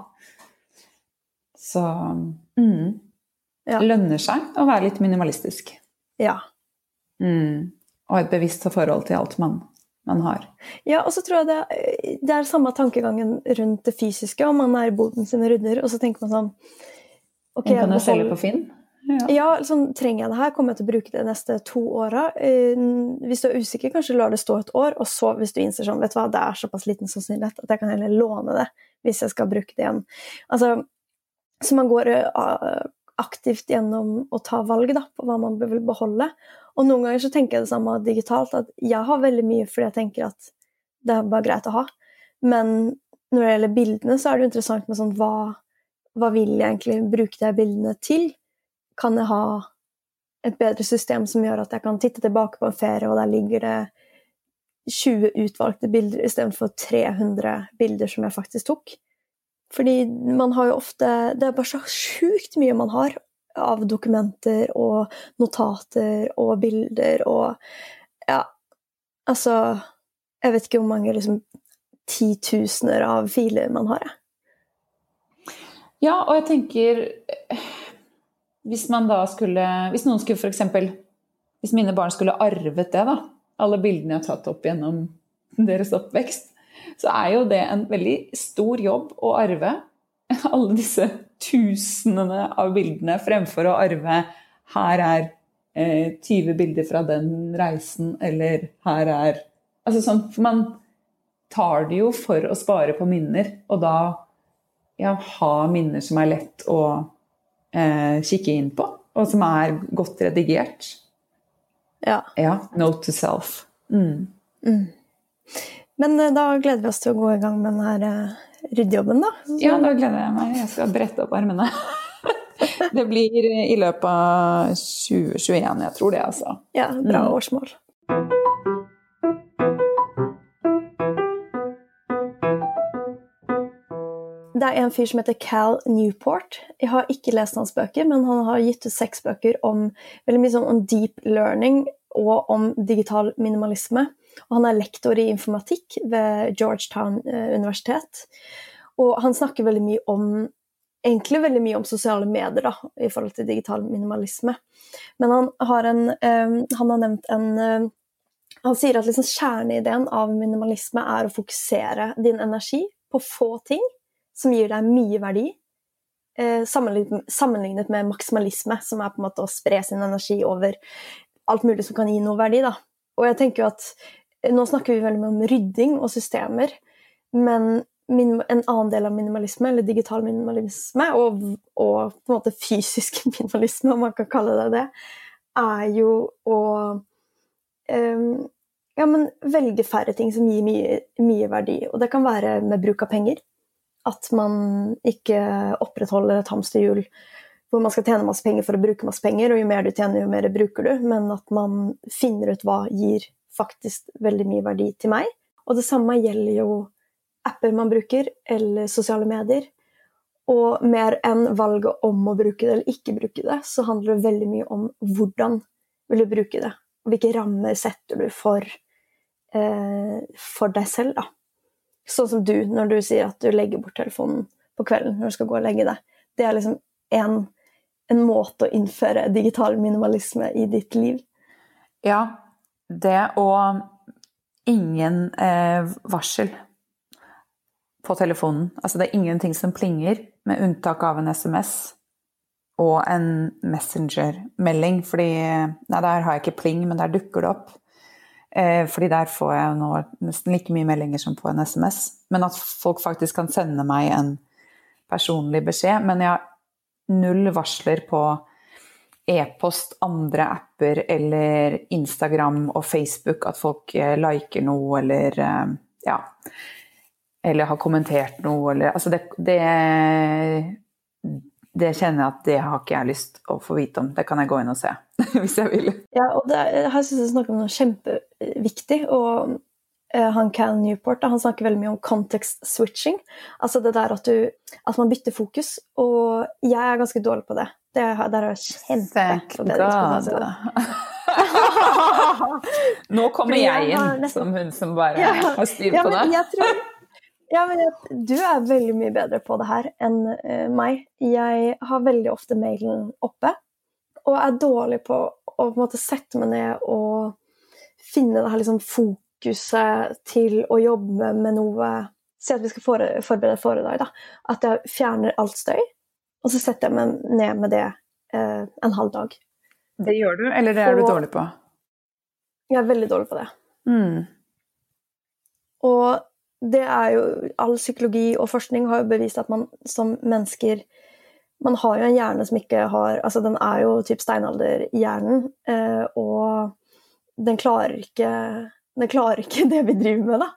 Så mm, ja. lønner seg å være litt minimalistisk.
Ja.
Mm, og et bevisst forhold til alt man, man har.
Ja, og så tror jeg det, det, er samme tankegangen rundt det fysiske. Om man er i boden sin rydder, og så tenker man sånn
ok, Den kan jeg selge på Finn?
Ja, ja sånn, trenger jeg det her? Kommer jeg til å bruke det de neste to åra? Eh, hvis du er usikker, kanskje lar det stå et år, og så hvis du innser sånn, vet du hva, det er såpass liten sannsynlighet at jeg kan heller låne det hvis jeg skal bruke det igjen. Altså, så man går uh, aktivt gjennom å ta valg da, på hva man vil beholde. Og noen ganger så tenker jeg det samme digitalt, at jeg har veldig mye fordi jeg tenker at det er bare greit å ha. Men når det gjelder bildene, så er det interessant med sånn hva, hva vil jeg egentlig bruke de bildene til? kan jeg ha et bedre system som gjør at jeg kan titte tilbake på en ferie, og der ligger det 20 utvalgte bilder istedenfor 300 bilder som jeg faktisk tok. Fordi man har jo ofte Det er bare så sjukt mye man har av dokumenter og notater og bilder og Ja, altså Jeg vet ikke hvor mange liksom titusener av filer man har, jeg.
Ja, og jeg tenker hvis man da skulle Hvis noen skulle f.eks. Hvis mine barn skulle arvet det, da, alle bildene jeg har tatt opp gjennom deres oppvekst, så er jo det en veldig stor jobb å arve alle disse tusenene av bildene fremfor å arve her er eh, 20 bilder fra den reisen, eller her er Altså sånn, for man tar det jo for å spare på minner, og da ja, ha minner som er lett å eh, kikke inn på. og som er godt redigert.
Ja.
Ja. Note to self. Mm.
Men eh, da gleder vi oss til å gå i gang med denne eh, ryddejobben, da. Så-
Ja, da gleder jeg meg. Jeg skal brette opp armene. Det blir i løpet av 2021, jeg tror det, altså.
ja bra
Mm.
årsmål. Det er en fyr som heter Cal Newport. Jeg har ikke lest hans bøker, men han har gitt ut seks bøker om veldig mye sånn om deep learning og om digital minimalisme. Og han er lektor i informatikk ved Georgetown eh, universitet. Og han snakker veldig mye om egentlig veldig mye om sosiale medier da, i forhold til digital minimalisme. Men han har, en, eh, han har nevnt en eh, Han sier at liksom kjerneideen av minimalisme er å fokusere din energi på få ting som gir deg mye verdi, sammenlignet, sammenlignet med maksimalisme, som er på en måte å spre sin energi over alt mulig som kan gi noe verdi. Da. Og jeg tenker jo at Nå snakker vi veldig mye om rydding og systemer, men en annen del av minimalisme, eller digital minimalisme, og, og på en måte fysisk minimalisme, om man kan kalle det det, er jo å um, ja, men velge færre ting som gir mye, mye verdi. Og det kan være med bruk av penger. At man ikke opprettholder et hamsterhjul hvor man skal tjene masse penger for å bruke masse penger, og jo mer du tjener, jo mer bruker du, men at man finner ut hva gir faktisk veldig mye verdi til meg. Og det samme gjelder jo apper man bruker, eller sosiale medier. Og mer enn valget om å bruke det eller ikke bruke det, så handler det veldig mye om hvordan vil du bruke det. Og hvilke rammer setter du for, eh, for deg selv, da. Sånn som du, når du sier at du legger bort telefonen på kvelden når du skal gå og legge deg. Det er liksom en, en måte å innføre digital minimalisme i ditt liv.
Ja, det og ingen eh, varsel på telefonen. Altså det er ingenting som plinger, med unntak av en SMS og en Messenger-melding. Fordi Nei, der har jeg ikke pling, men der dukker det opp. Eh, fordi der får jeg nå nesten like mye meldinger som på en SMS. Men at folk faktisk kan sende meg en personlig beskjed. Men jeg har null varsler på e-post, andre apper eller Instagram og Facebook at folk eh, liker noe eller eh, ja. Eller har kommentert noe eller Altså det, det det kjenner jeg at det har ikke jeg lyst å få vite om. Det kan jeg gå inn og se, hvis jeg vil.
Ja, og det, her syns jeg snakker om noe kjempeviktig. Og eh, han Cal Newport han snakker veldig mye om context switching. Altså det der at, du, at man bytter fokus. Og jeg er ganske dårlig på det. Det der har jeg kjempeforbedringspotensial.
Nå kommer jeg
jeg
inn
nesten-
som hun som bare
Ja.
har styr
Ja,
på
men
det.
jeg tror ja, men du er veldig mye bedre på det her enn uh, meg. Jeg har veldig ofte mailen oppe, og er dårlig på å på måte sette meg ned og finne det her liksom fokuset til å jobbe med noe Si at vi skal forberede foredrag. da. At jeg fjerner alt støy, og så setter jeg meg ned med det eh, en halv dag.
Det gjør du, eller det er du
Og-
dårlig på?
Jeg er veldig dårlig på det.
Mm.
Og det er jo All psykologi og forskning har jo bevist at man som mennesker Man har jo en hjerne som ikke har Altså, den er jo typ steinalderhjernen, eh, og den klarer ikke Den klarer ikke det vi driver med, da,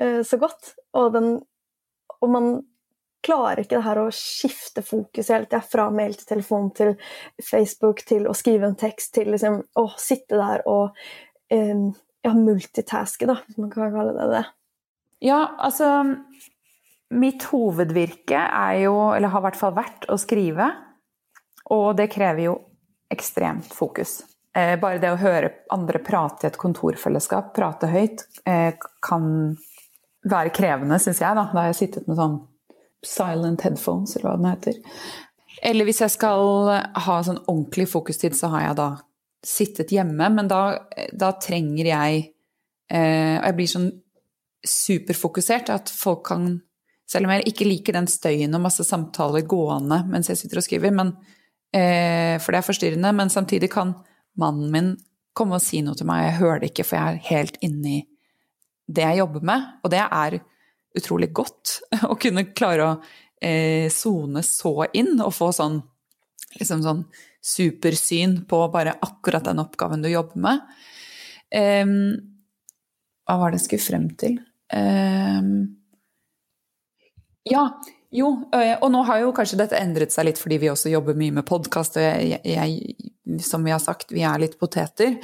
eh, så godt. Og den Og man klarer ikke det her å skifte fokus hele tida, fra mail til telefon til Facebook til å skrive en tekst til liksom å sitte der og um, ja, multitaske, da, hvis man kan kalle det det.
Ja, altså Mitt hovedvirke er jo, eller har i hvert fall vært, å skrive. Og det krever jo ekstremt fokus. Eh, bare det å høre andre prate i et kontorfellesskap, prate høyt, eh, kan være krevende, syns jeg. Da Da har jeg sittet med sånn silent headphones, eller hva den heter. Eller hvis jeg skal ha sånn ordentlig fokustid, så har jeg da sittet hjemme, men da, da trenger jeg eh, Og jeg blir sånn superfokusert at folk kan Selv om jeg ikke liker den støyen og masse samtaler gående mens jeg sitter og skriver, men, eh, for det er forstyrrende, men samtidig kan mannen min komme og si noe til meg, jeg hører det ikke, for jeg er helt inni det jeg jobber med, og det er utrolig godt å kunne klare å sone eh, så inn og få sånn liksom sånn supersyn på bare akkurat den oppgaven du jobber med. Um, hva var det jeg skulle frem til? Um, ja, jo, og nå har jo kanskje dette endret seg litt fordi vi også jobber mye med podkast, og jeg, jeg, som vi har sagt, vi er litt poteter.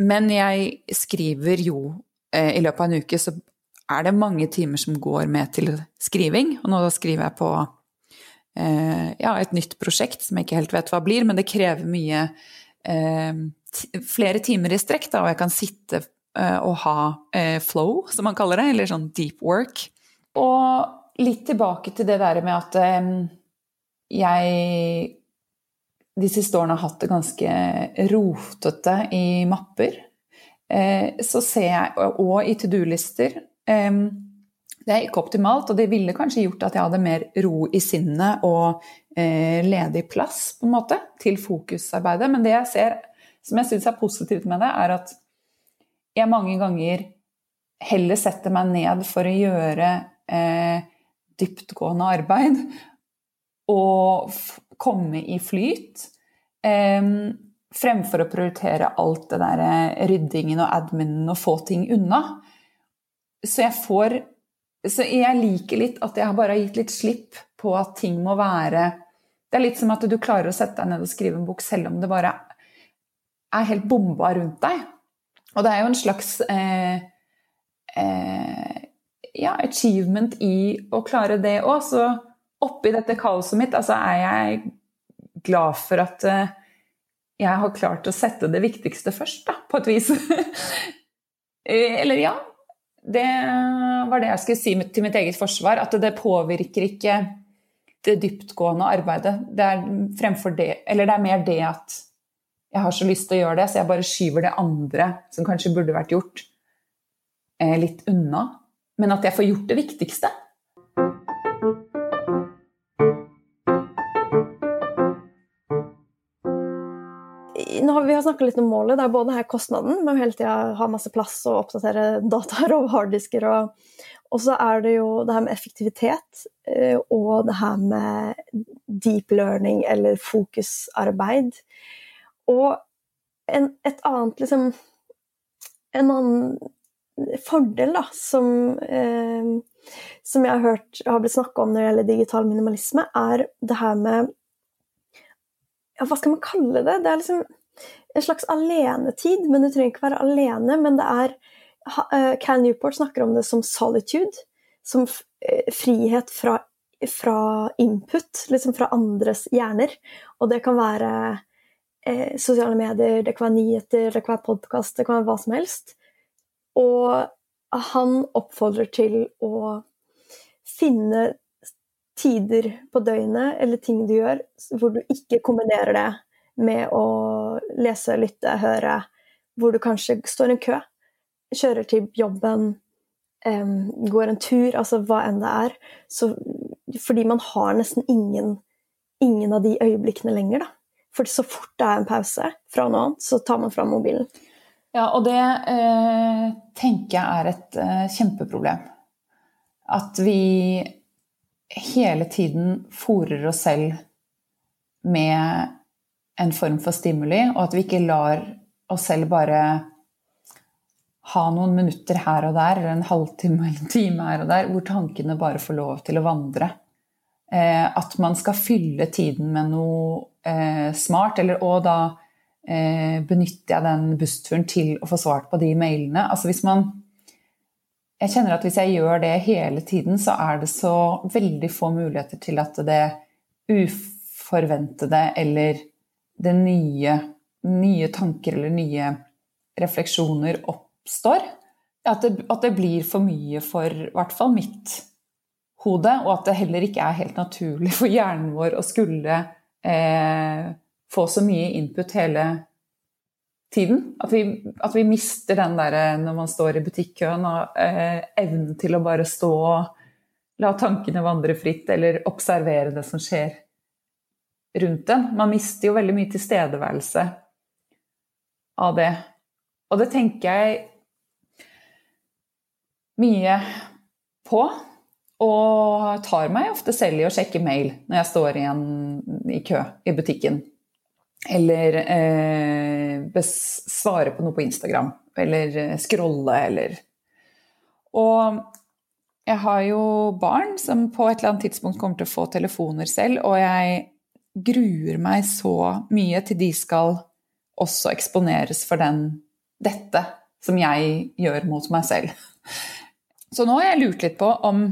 Men jeg skriver jo I løpet av en uke så er det mange timer som går med til skriving. Og nå skriver jeg på eh, ja, et nytt prosjekt som jeg ikke helt vet hva blir, men det krever mye eh, flere timer i strekk, da, og jeg kan sitte eh, og ha eh, flow, som man kaller det, eller sånn deep work. Og litt tilbake til det der med at eh, jeg de siste årene har hatt det ganske rotete i mapper. Eh, så ser jeg, og i to do-lister, det er ikke optimalt, og det ville kanskje gjort at jeg hadde mer ro i sinnet og eh, ledig plass på en måte, til fokusarbeidet. Men det jeg ser som jeg syns er positivt med det, er at jeg mange ganger heller setter meg ned for å gjøre eh, dyptgående arbeid og komme i flyt. Eh, fremfor å prioritere alt det der eh, ryddingen og adminen og få ting unna. Så jeg får Så jeg liker litt at jeg bare har gitt litt slipp på at ting må være Det er litt som at du klarer å sette deg ned og skrive en bok selv om det bare er helt bomba rundt deg. Og det er jo en slags eh, eh, ja, achievement i å klare det òg. Så oppi dette kaoset mitt altså er jeg glad for at eh, jeg har klart å sette det viktigste først, da, på et vis. Eh, eller ja, det var det jeg skulle si til mitt eget forsvar. At det påvirker ikke det dyptgående arbeidet. Det er, det, det er mer det at jeg har så lyst til å gjøre det, så jeg bare skyver det andre som kanskje burde vært gjort, eh, litt unna. Men at jeg får gjort det viktigste.
Nå har vi har snakka litt om målet. Det er både her kostnaden med å hele tida ha masse plass og oppdatere dataer og harddisker. Og, og så er det jo det her med effektivitet eh, og det her med deep learning eller fokusarbeid. Og en, et annet liksom En annen fordel da, som, eh, som jeg har hørt har blitt snakka om når det gjelder digital minimalisme, er det her med ja, Hva skal man kalle det? Det er liksom en slags alenetid, men du trenger ikke være alene. Men det er uh, Cal Newport snakker om det som solitude. Som uh, frihet fra, fra, input, liksom fra andres hjerner. Og det kan være eh, sosiale medier, det kan være nyheter, det kan være podkast, det kan være hva som helst. Og han oppfordrer til å finne tider på døgnet eller ting du gjør hvor du ikke kombinerer det med å lese, lytte, høre, hvor du kanskje står i en kø, kjører til jobben, går en tur, altså hva enn det er. Så, fordi man har nesten ingen, ingen av de øyeblikkene lenger, da. For så fort det er en pause fra noe annet, så tar man fram mobilen.
Ja, og det eh, tenker jeg er et eh, kjempeproblem. At vi hele tiden fòrer oss selv med en form for stimuli, og at vi ikke lar oss selv bare ha noen minutter her og der, eller en halvtime eller en time her og der, hvor tankene bare får lov til å vandre. Eh, at man skal fylle tiden med noe eh, smart, eller og da eh, benytter jeg den bussturen til å få svart på de mailene. Altså hvis man Jeg kjenner at hvis jeg gjør det hele tiden, så er det så veldig få muligheter til at det uforventede eller det nye, nye tanker eller nye refleksjoner oppstår. At det, at det, blir for mye for i hvert fall mitt hode, og at det heller ikke er helt naturlig for hjernen vår å skulle eh, få så mye input hele tiden. At vi, at vi mister den derre når man står i butikkøen, og eh, evnen til å bare stå og la tankene vandre fritt, eller observere det som skjer rundt en. Man mister jo veldig mye tilstedeværelse av det. Og det tenker jeg mye på. Og tar meg ofte selv i å sjekke mail når jeg står igjen i kø i butikken. Eller eh, svare på noe på Instagram. Eller eh, scrolle, eller Og jeg har jo barn som på et eller annet tidspunkt kommer til å få telefoner selv, og jeg gruer meg så mye til de skal også eksponeres for den, dette som jeg gjør mot meg selv. Så nå har jeg lurt litt på om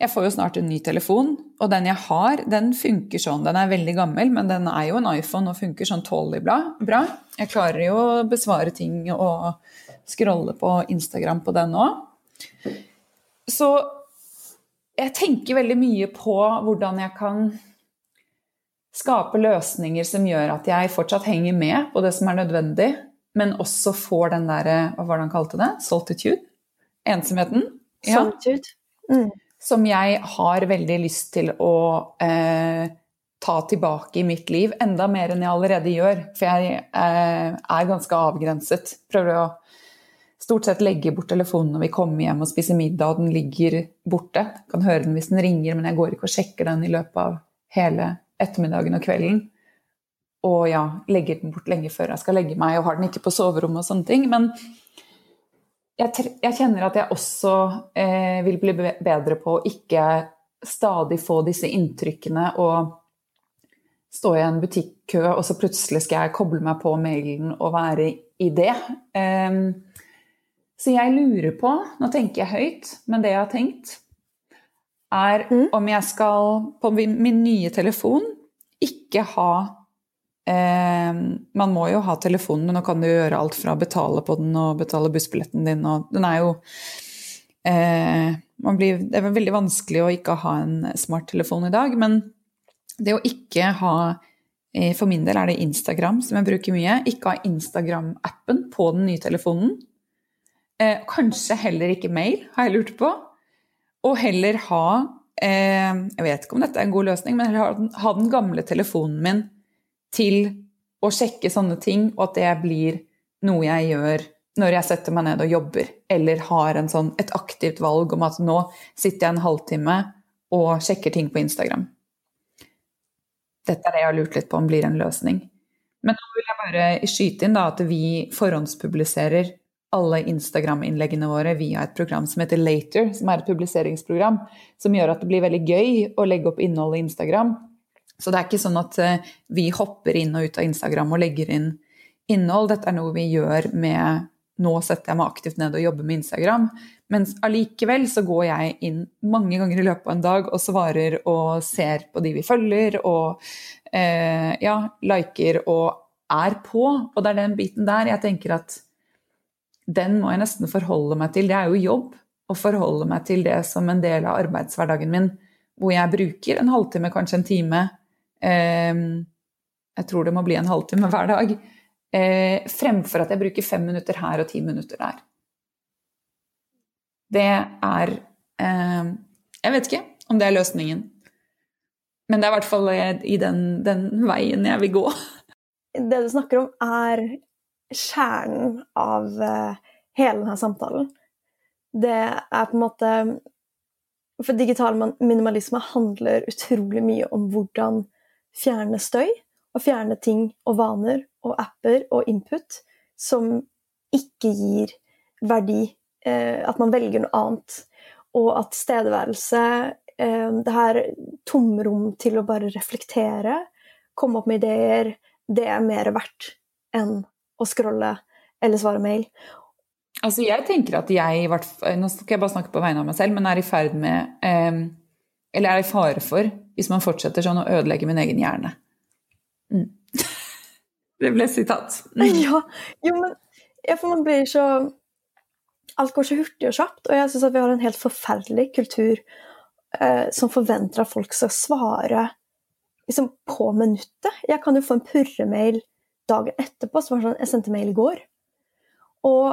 Jeg får jo snart en ny telefon, og den jeg har, den funker sånn. Den er veldig gammel, men den er jo en iPhone og funker sånn tålelig bra. Jeg klarer jo å besvare ting og scrolle på Instagram på den òg. Så jeg tenker veldig mye på hvordan jeg kan skape løsninger som gjør at jeg fortsatt henger med på det som er nødvendig, men også får den derre Hva var det han kalte det? Soltitude? Ensomheten?
Ja. Solitude. Mm.
Som jeg har veldig lyst til å eh, ta tilbake i mitt liv. Enda mer enn jeg allerede gjør. For jeg eh, er ganske avgrenset. Prøver å stort sett legge bort telefonen når vi kommer hjem og spiser middag, og den ligger borte. Jeg kan høre den hvis den ringer, men jeg går ikke og sjekker den i løpet av hele ettermiddagen og kvelden. Og ja, legger den bort lenge før jeg skal legge meg, og har den ikke på soverommet og sånne ting. Men jeg, jeg kjenner at jeg også eh, vil bli bedre på å ikke stadig få disse inntrykkene og stå i en butikkø, og så plutselig skal jeg koble meg på mailen og være i det. Um, så jeg lurer på, nå tenker jeg høyt, men det jeg har tenkt, er mm. om jeg skal på min nye telefon ikke ha eh, Man må jo ha telefonen, men nå kan du gjøre alt fra å betale på den og betale bussbilletten din, og den er jo eh, blir, Det er veldig vanskelig å ikke ha en smarttelefon i dag, men det å ikke ha eh, for min del er det Instagram som jeg bruker mye. Ikke ha Instagram-appen på den nye telefonen. Eh, kanskje heller ikke mail, har jeg lurt på. Og heller ha eh, Jeg vet ikke om dette er en god løsning, men heller ha den, ha den gamle telefonen min til å sjekke sånne ting, og at det blir noe jeg gjør når jeg setter meg ned og jobber, eller har sånn, et aktivt valg om at nå sitter jeg en halvtime og sjekker ting på Instagram. Dette er det jeg har lurt litt på om blir en løsning. Men nå vil jeg bare skyte inn da, at vi forhåndspubliserer alle Instagram-innleggene våre via et program som heter Later, som er et publiseringsprogram som gjør at det blir veldig gøy å legge opp innhold i Instagram. Så det er ikke sånn at eh, vi hopper inn og ut av Instagram og legger inn innhold. Dette er noe vi gjør med Nå setter jeg meg aktivt ned og jobber med Instagram. Men allikevel så går jeg inn mange ganger i løpet av en dag og svarer og ser på de vi følger, og eh, ja, liker og er på. Og det er den biten der jeg tenker at den må jeg nesten forholde meg til. Det er jo jobb å forholde meg til det som en del av arbeidshverdagen min, hvor jeg bruker en halvtime, kanskje en time eh, Jeg tror det må bli en halvtime hver dag. Eh, fremfor at jeg bruker fem minutter her og ti minutter der. Det er eh, Jeg vet ikke om det er løsningen. Men det er i hvert fall i den, den veien jeg vil gå.
Det du snakker om, er kjernen av uh, hele denne samtalen. Det er på en måte For digital minimalisme handler utrolig mye om hvordan fjerne støy, og fjerne ting og vaner og apper og input som ikke gir verdi. Uh, at man velger noe annet. Og at stedværelse, uh, det her tomrom til å bare reflektere, komme opp med ideer, det er mer verdt enn å scrolle eller svare mail.
Altså jeg tenker at jeg, nå skal jeg bare snakke på vegne av meg selv, men er i ferd med eh, Eller er i fare for, hvis man fortsetter sånn, å ødelegge min egen hjerne. Mm. Det ble sitat.
Mm. Ja, jo, men ja, for man blir så Alt går så hurtig og kjapt, og jeg syns at vi har en helt forferdelig kultur eh, som forventer at folk skal svare liksom, på minuttet. Jeg kan jo få en purremail dagen etterpå, så var det sånn Jeg sendte mail i går. Og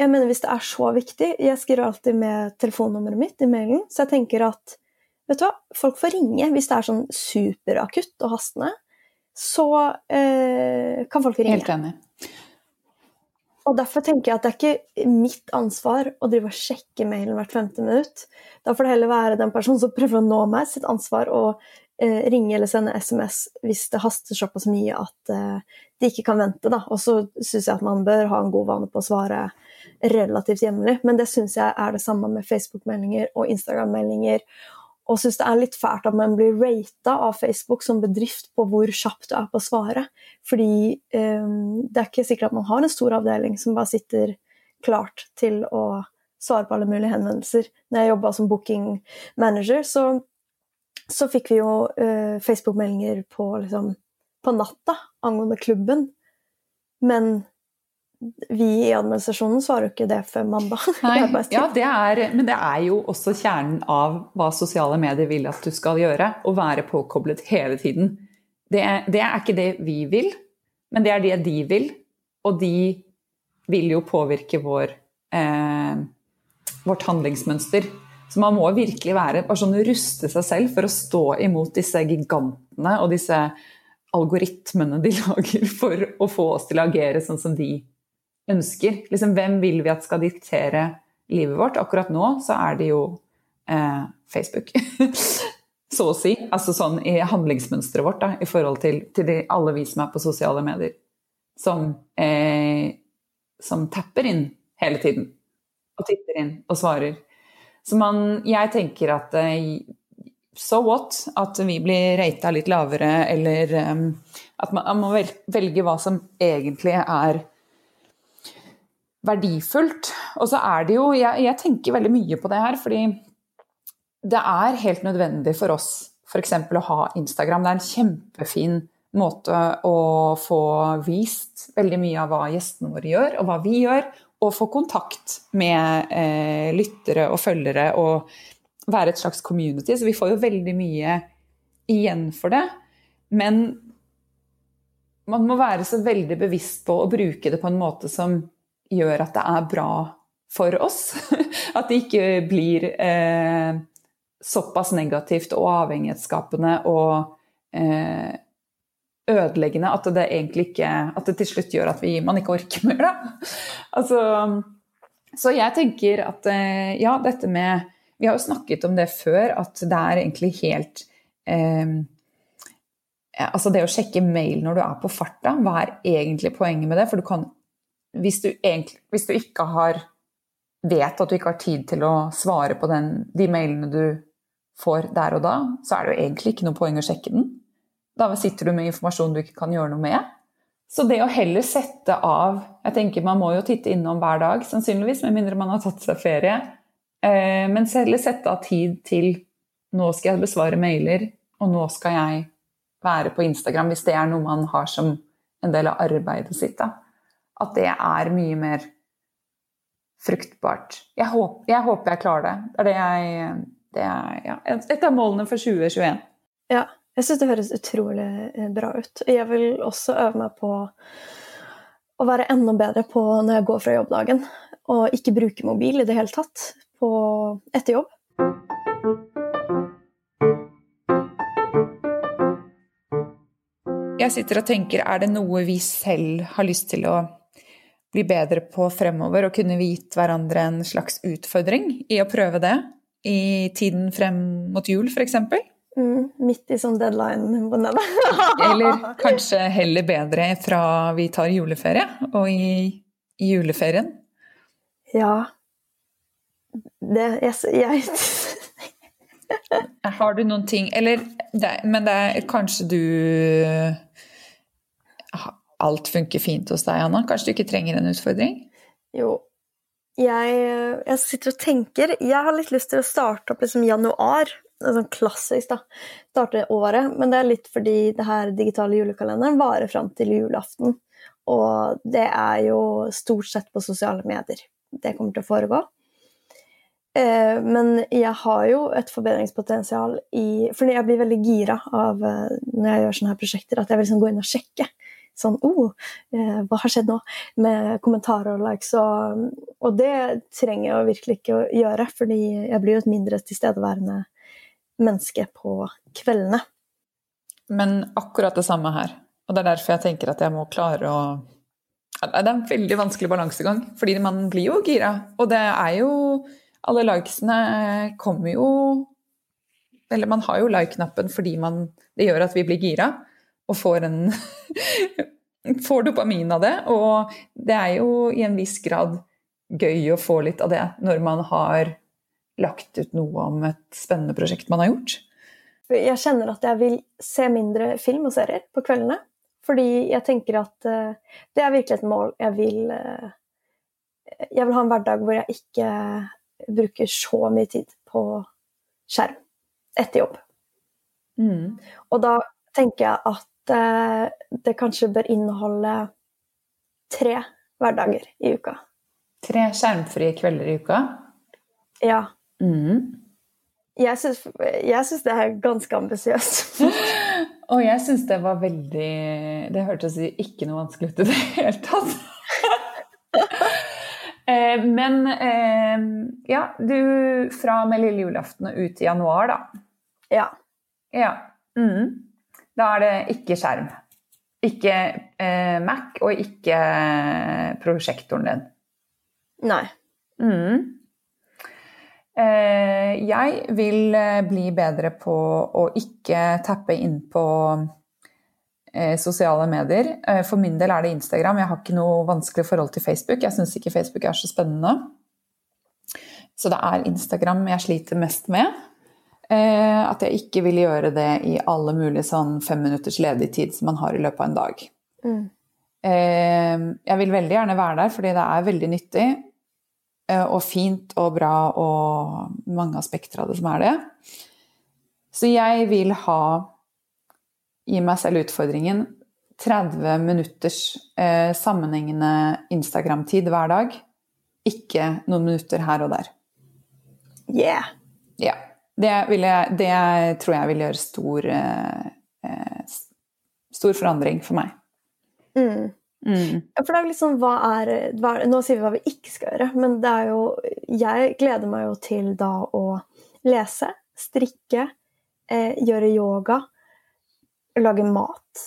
jeg mener hvis det er så viktig Jeg skriver alltid med telefonnummeret mitt i mailen, så jeg tenker at vet du hva, folk får ringe hvis det er sånn superakutt og hastende. Så eh, kan folk ringe.
Helt enig.
Og derfor tenker jeg at det er ikke mitt ansvar å drive og sjekke mailen hvert femte minutt. Da får det heller være den personen som prøver å nå meg, sitt ansvar å eh, ringe eller sende SMS hvis det haster såpass mye at eh, de ikke kan vente. Da. Og så syns jeg at man bør ha en god vane på å svare relativt jevnlig. Men det syns jeg er det samme med Facebook-meldinger og Instagram-meldinger og syns det er litt fælt at man blir rata av Facebook som bedrift på hvor kjapt du er på å svare. Fordi eh, det er ikke sikkert at man har en stor avdeling som bare sitter klart til å svare på alle mulige henvendelser. Når jeg jobba som booking manager, så, så fikk vi jo uh, Facebook-meldinger på, liksom, på natta angående klubben. Men vi i administrasjonen svarer jo ikke det før mandag.
Nei, ja, det er, men det er jo også kjernen av hva sosiale medier vil at du skal gjøre. Å være påkoblet hele tiden. Det, det er ikke det vi vil, men det er det de vil. Og de vil jo påvirke vår, eh, vårt handlingsmønster. Så man må virkelig være, sånn ruste seg selv for å stå imot disse gigantene og disse algoritmene de lager for å få oss til å agere sånn som de ønsker. Liksom, hvem vil vi at skal diktere livet vårt? Akkurat nå så er det jo eh, Facebook. så å si. Altså sånn i handlingsmønsteret vårt da, i forhold til, til de, alle vi som er på sosiale medier. Som, eh, som tapper inn hele tiden. Og titter inn og svarer. Så man, jeg tenker at eh, so what? At vi blir rata litt lavere, eller um, at man, man, må velge hva som egentlig er verdifullt. Og så er det jo jeg, jeg, tenker veldig mye på det her, fordi det er helt nødvendig for oss f.eks. å ha Instagram. Det er en kjempefin måte å få vist veldig mye av hva gjestene våre gjør, og hva vi gjør. Og få kontakt med eh, lyttere og følgere og være et slags community. Så vi får jo veldig mye igjen for det. Men man må være så veldig bevisst på å bruke det på en måte som gjør at det er bra for oss. At det ikke blir eh, såpass negativt og avhengighetsskapende og eh, ødeleggende at det egentlig ikke At det til slutt gjør at vi, man ikke orker mer, da. Altså, så jeg tenker at eh, ja, dette med Vi har jo snakket om det før, at det er egentlig helt eh, Altså det å sjekke mail når du er på farta, hva er egentlig poenget med det? For du kan hvis du, egentlig, hvis du ikke har vet at du ikke har tid til å svare på den, de mailene du får der og da, så er det jo egentlig ikke noe poeng å sjekke den. Da sitter du med informasjon du ikke kan gjøre noe med. Så det å heller sette av Jeg tenker man må jo titte innom hver dag, sannsynligvis, med mindre man har tatt seg ferie. Eh, men heller sette av tid til nå skal jeg besvare mailer, og nå skal jeg være på Instagram, hvis det er noe man har som en del av arbeidet sitt. da at det er mye mer fruktbart. Jeg håper jeg, håper jeg klarer det. Det er, det jeg, det er ja, et av målene for 2021.
Ja, jeg syns det høres utrolig eh, bra ut. Jeg vil også øve meg på å være enda bedre på når jeg går fra jobbdagen, og ikke bruke mobil i det hele tatt på, etter jobb.
Jeg sitter og tenker, er det noe vi selv har lyst til å bli bedre på fremover, og kunne vi gitt hverandre en slags utfordring i å prøve det i tiden frem mot jul, f.eks.?
Mm, midt i sånn deadline på.
Eller kanskje heller bedre fra vi tar juleferie, og i, i juleferien?
Ja Det Jeg, jeg
Har du noen ting Eller det, Men det er kanskje du alt funker fint hos deg, Anna? Kanskje du ikke trenger en utfordring?
Jo. Jeg, jeg sitter og tenker Jeg har litt lyst til å starte opp liksom januar. Sånn klassisk, da. Starte året. Men det er litt fordi det her digitale julekalenderen varer fram til julaften. Og det er jo stort sett på sosiale medier det kommer til å foregå. Eh, men jeg har jo et forbedringspotensial i For jeg blir veldig gira av eh, når jeg gjør sånne her prosjekter, at jeg vil liksom gå inn og sjekke sånn oh, hva har skjedd nå? Med kommentarer og likes. Og, og, det trenger jeg virkelig ikke å gjøre, fordi jeg blir jo et mindre tilstedeværende menneske på kveldene.
Men akkurat det samme her. Og det er derfor jeg tenker at jeg må klare å Det er en veldig vanskelig balansegang, fordi man blir jo gira. Og det er jo Alle likesene kommer jo Eller man har jo like-knappen fordi man, det gjør at vi blir gira og får en Får dopamin av det. Og det er jo i en viss grad gøy å få litt av det når man har lagt ut noe om et spennende prosjekt man har gjort.
Jeg kjenner at jeg vil se mindre film og serier på kveldene. Fordi jeg tenker at uh, det er virkelig et mål. Jeg vil, uh, jeg vil ha en hverdag hvor jeg ikke bruker så mye tid på skjerm etter jobb. Mm. Og da tenker jeg at uh, det kanskje bør inneholde tre hverdager i uka.
Tre skjermfrie kvelder i uka?
Ja. Mm. Jeg syns det er ganske ambisiøst.
Og jeg syns det var veldig Det hørtes ikke noe vanskelig ut i det hele tatt. Eh, men eh, ja, du fra og med lille julaften og ut i januar, da.
Ja.
ja. Mm. Da er det ikke skjerm. Ikke eh, Mac og ikke prosjektoren din.
Nei.
Mm. Eh, jeg vil eh, bli bedre på å ikke tappe inn på eh, sosiale medier. For min del er det Instagram. Jeg har ikke noe vanskelig forhold til Facebook. Jeg syns ikke Facebook er så spennende. Så det er Instagram jeg sliter mest med. At jeg ikke vil gjøre det i alle mulige sånn fem minutters ledig tid som man har i løpet av en dag. Mm. Jeg vil veldig gjerne være der fordi det er veldig nyttig. Eh, og fint og bra og mange aspekter av det som er det. Så jeg vil ha Gi meg selv utfordringen 30 minutters eh, sammenhengende Instagram-tid hver dag. Ikke noen minutter her og der.
Yeah!
Ja. Det, jeg, det tror jeg vil gjøre stor, eh, eh, stor forandring for meg.
Mm. Mm. For det er liksom, hva er, hva Nå sier vi hva vi ikke skal gjøre, men det er jo Jeg gleder meg jo til da å lese, strikke, eh, gjøre yoga, lage mat.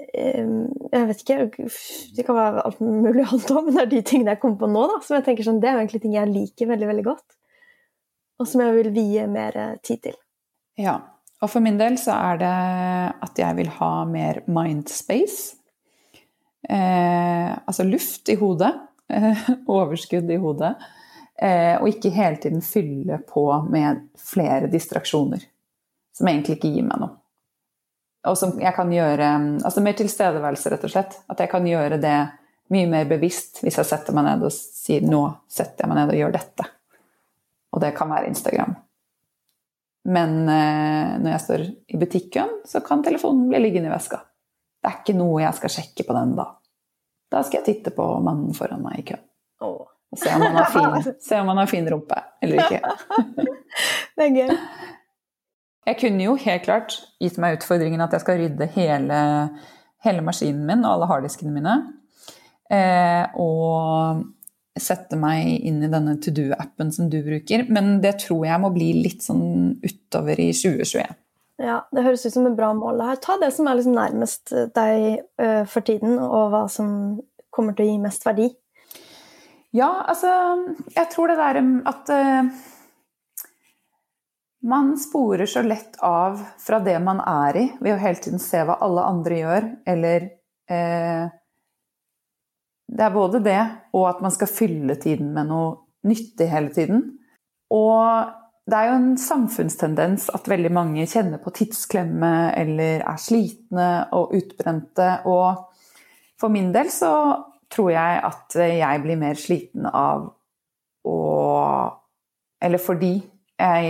Eh, jeg vet ikke Det kan være alt mulig annet òg, men det er de tingene jeg kommer på nå, da, som jeg tenker sånn, det er egentlig ting jeg liker veldig, veldig godt. Og som jeg vil vie mer tid til.
Ja. Og for min del så er det at jeg vil ha mer mindspace altså luft i hodet, eh, overskudd i hodet, eh, og ikke hele tiden fylle på med flere distraksjoner som egentlig ikke gir meg noe. Og som jeg kan gjøre Altså mer tilstedeværelse, rett og slett. At jeg kan gjøre det mye mer bevisst hvis jeg setter meg ned og sier 'nå setter jeg meg ned og gjør dette'. Og det kan være Instagram. Men eh, når jeg står i butikken, så kan telefonen bli liggende i veska. Det er ikke noe jeg skal sjekke på den da. Da skal jeg titte på mannen foran meg i køen.
Oh.
Og se om, han har fin, se om han har fin rumpe eller ikke.
det er gøy.
Jeg kunne jo helt klart gitt meg utfordringen at jeg skal rydde hele, hele maskinen min og alle harddiskene mine. Eh, og sette meg inn i denne to do-appen som du bruker. Men det tror jeg må bli litt sånn utover i 2021.
Ja, Det høres ut som et bra mål. her. Ta det som er liksom nærmest deg uh, for tiden, og hva som kommer til å gi mest verdi.
Ja, altså Jeg tror det der at uh, man sporer så lett av fra det man er i, ved å hele tiden se hva alle andre gjør, eller uh, Det er både det, og at man skal fylle tiden med noe nyttig hele tiden. Og det er jo en samfunnstendens at veldig mange kjenner på tidsklemme eller er slitne og utbrente. Og for min del så tror jeg at jeg blir mer sliten av å Eller fordi jeg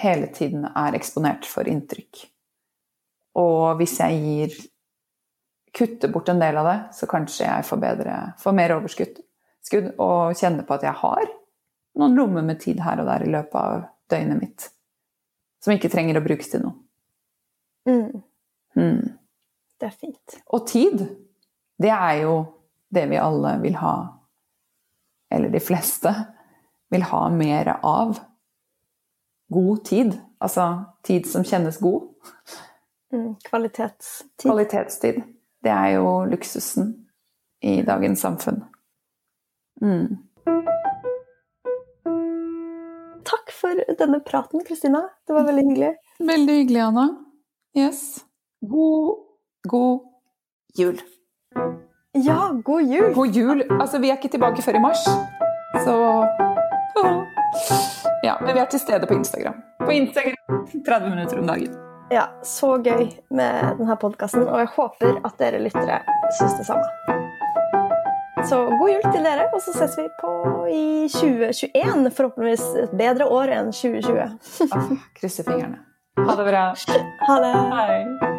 hele tiden er eksponert for inntrykk. Og hvis jeg gir kutter bort en del av det, så kanskje jeg får, bedre, får mer overskudd og kjenner på at jeg har noen lommer med tid her og der i løpet av døgnet mitt. Som ikke trenger å brukes til noe.
Mm.
Mm.
Det er fint.
Og tid, det er jo det vi alle vil ha, eller de fleste vil ha mer av. God tid. Altså tid som kjennes god.
Mm, kvalitetstid.
Kvalitetstid. Det er jo luksusen i dagens samfunn. Mm.
For denne praten, Kristina. Det var veldig hyggelig.
Veldig hyggelig, Anna. Yes. God, god jul.
Ja, god jul!
God jul. Altså, vi er ikke tilbake før i mars, så Ja, men vi er til stede på Instagram. På Instagram 30 minutter om dagen.
Ja, så gøy med denne podkasten, og jeg håper at dere lyttere syns det samme. Så god jul til dere, og så ses vi på i 2021. Forhåpentligvis et bedre år enn 2020.
Ah, krysser fingrene. Ha det bra.
Ha det.
Hei.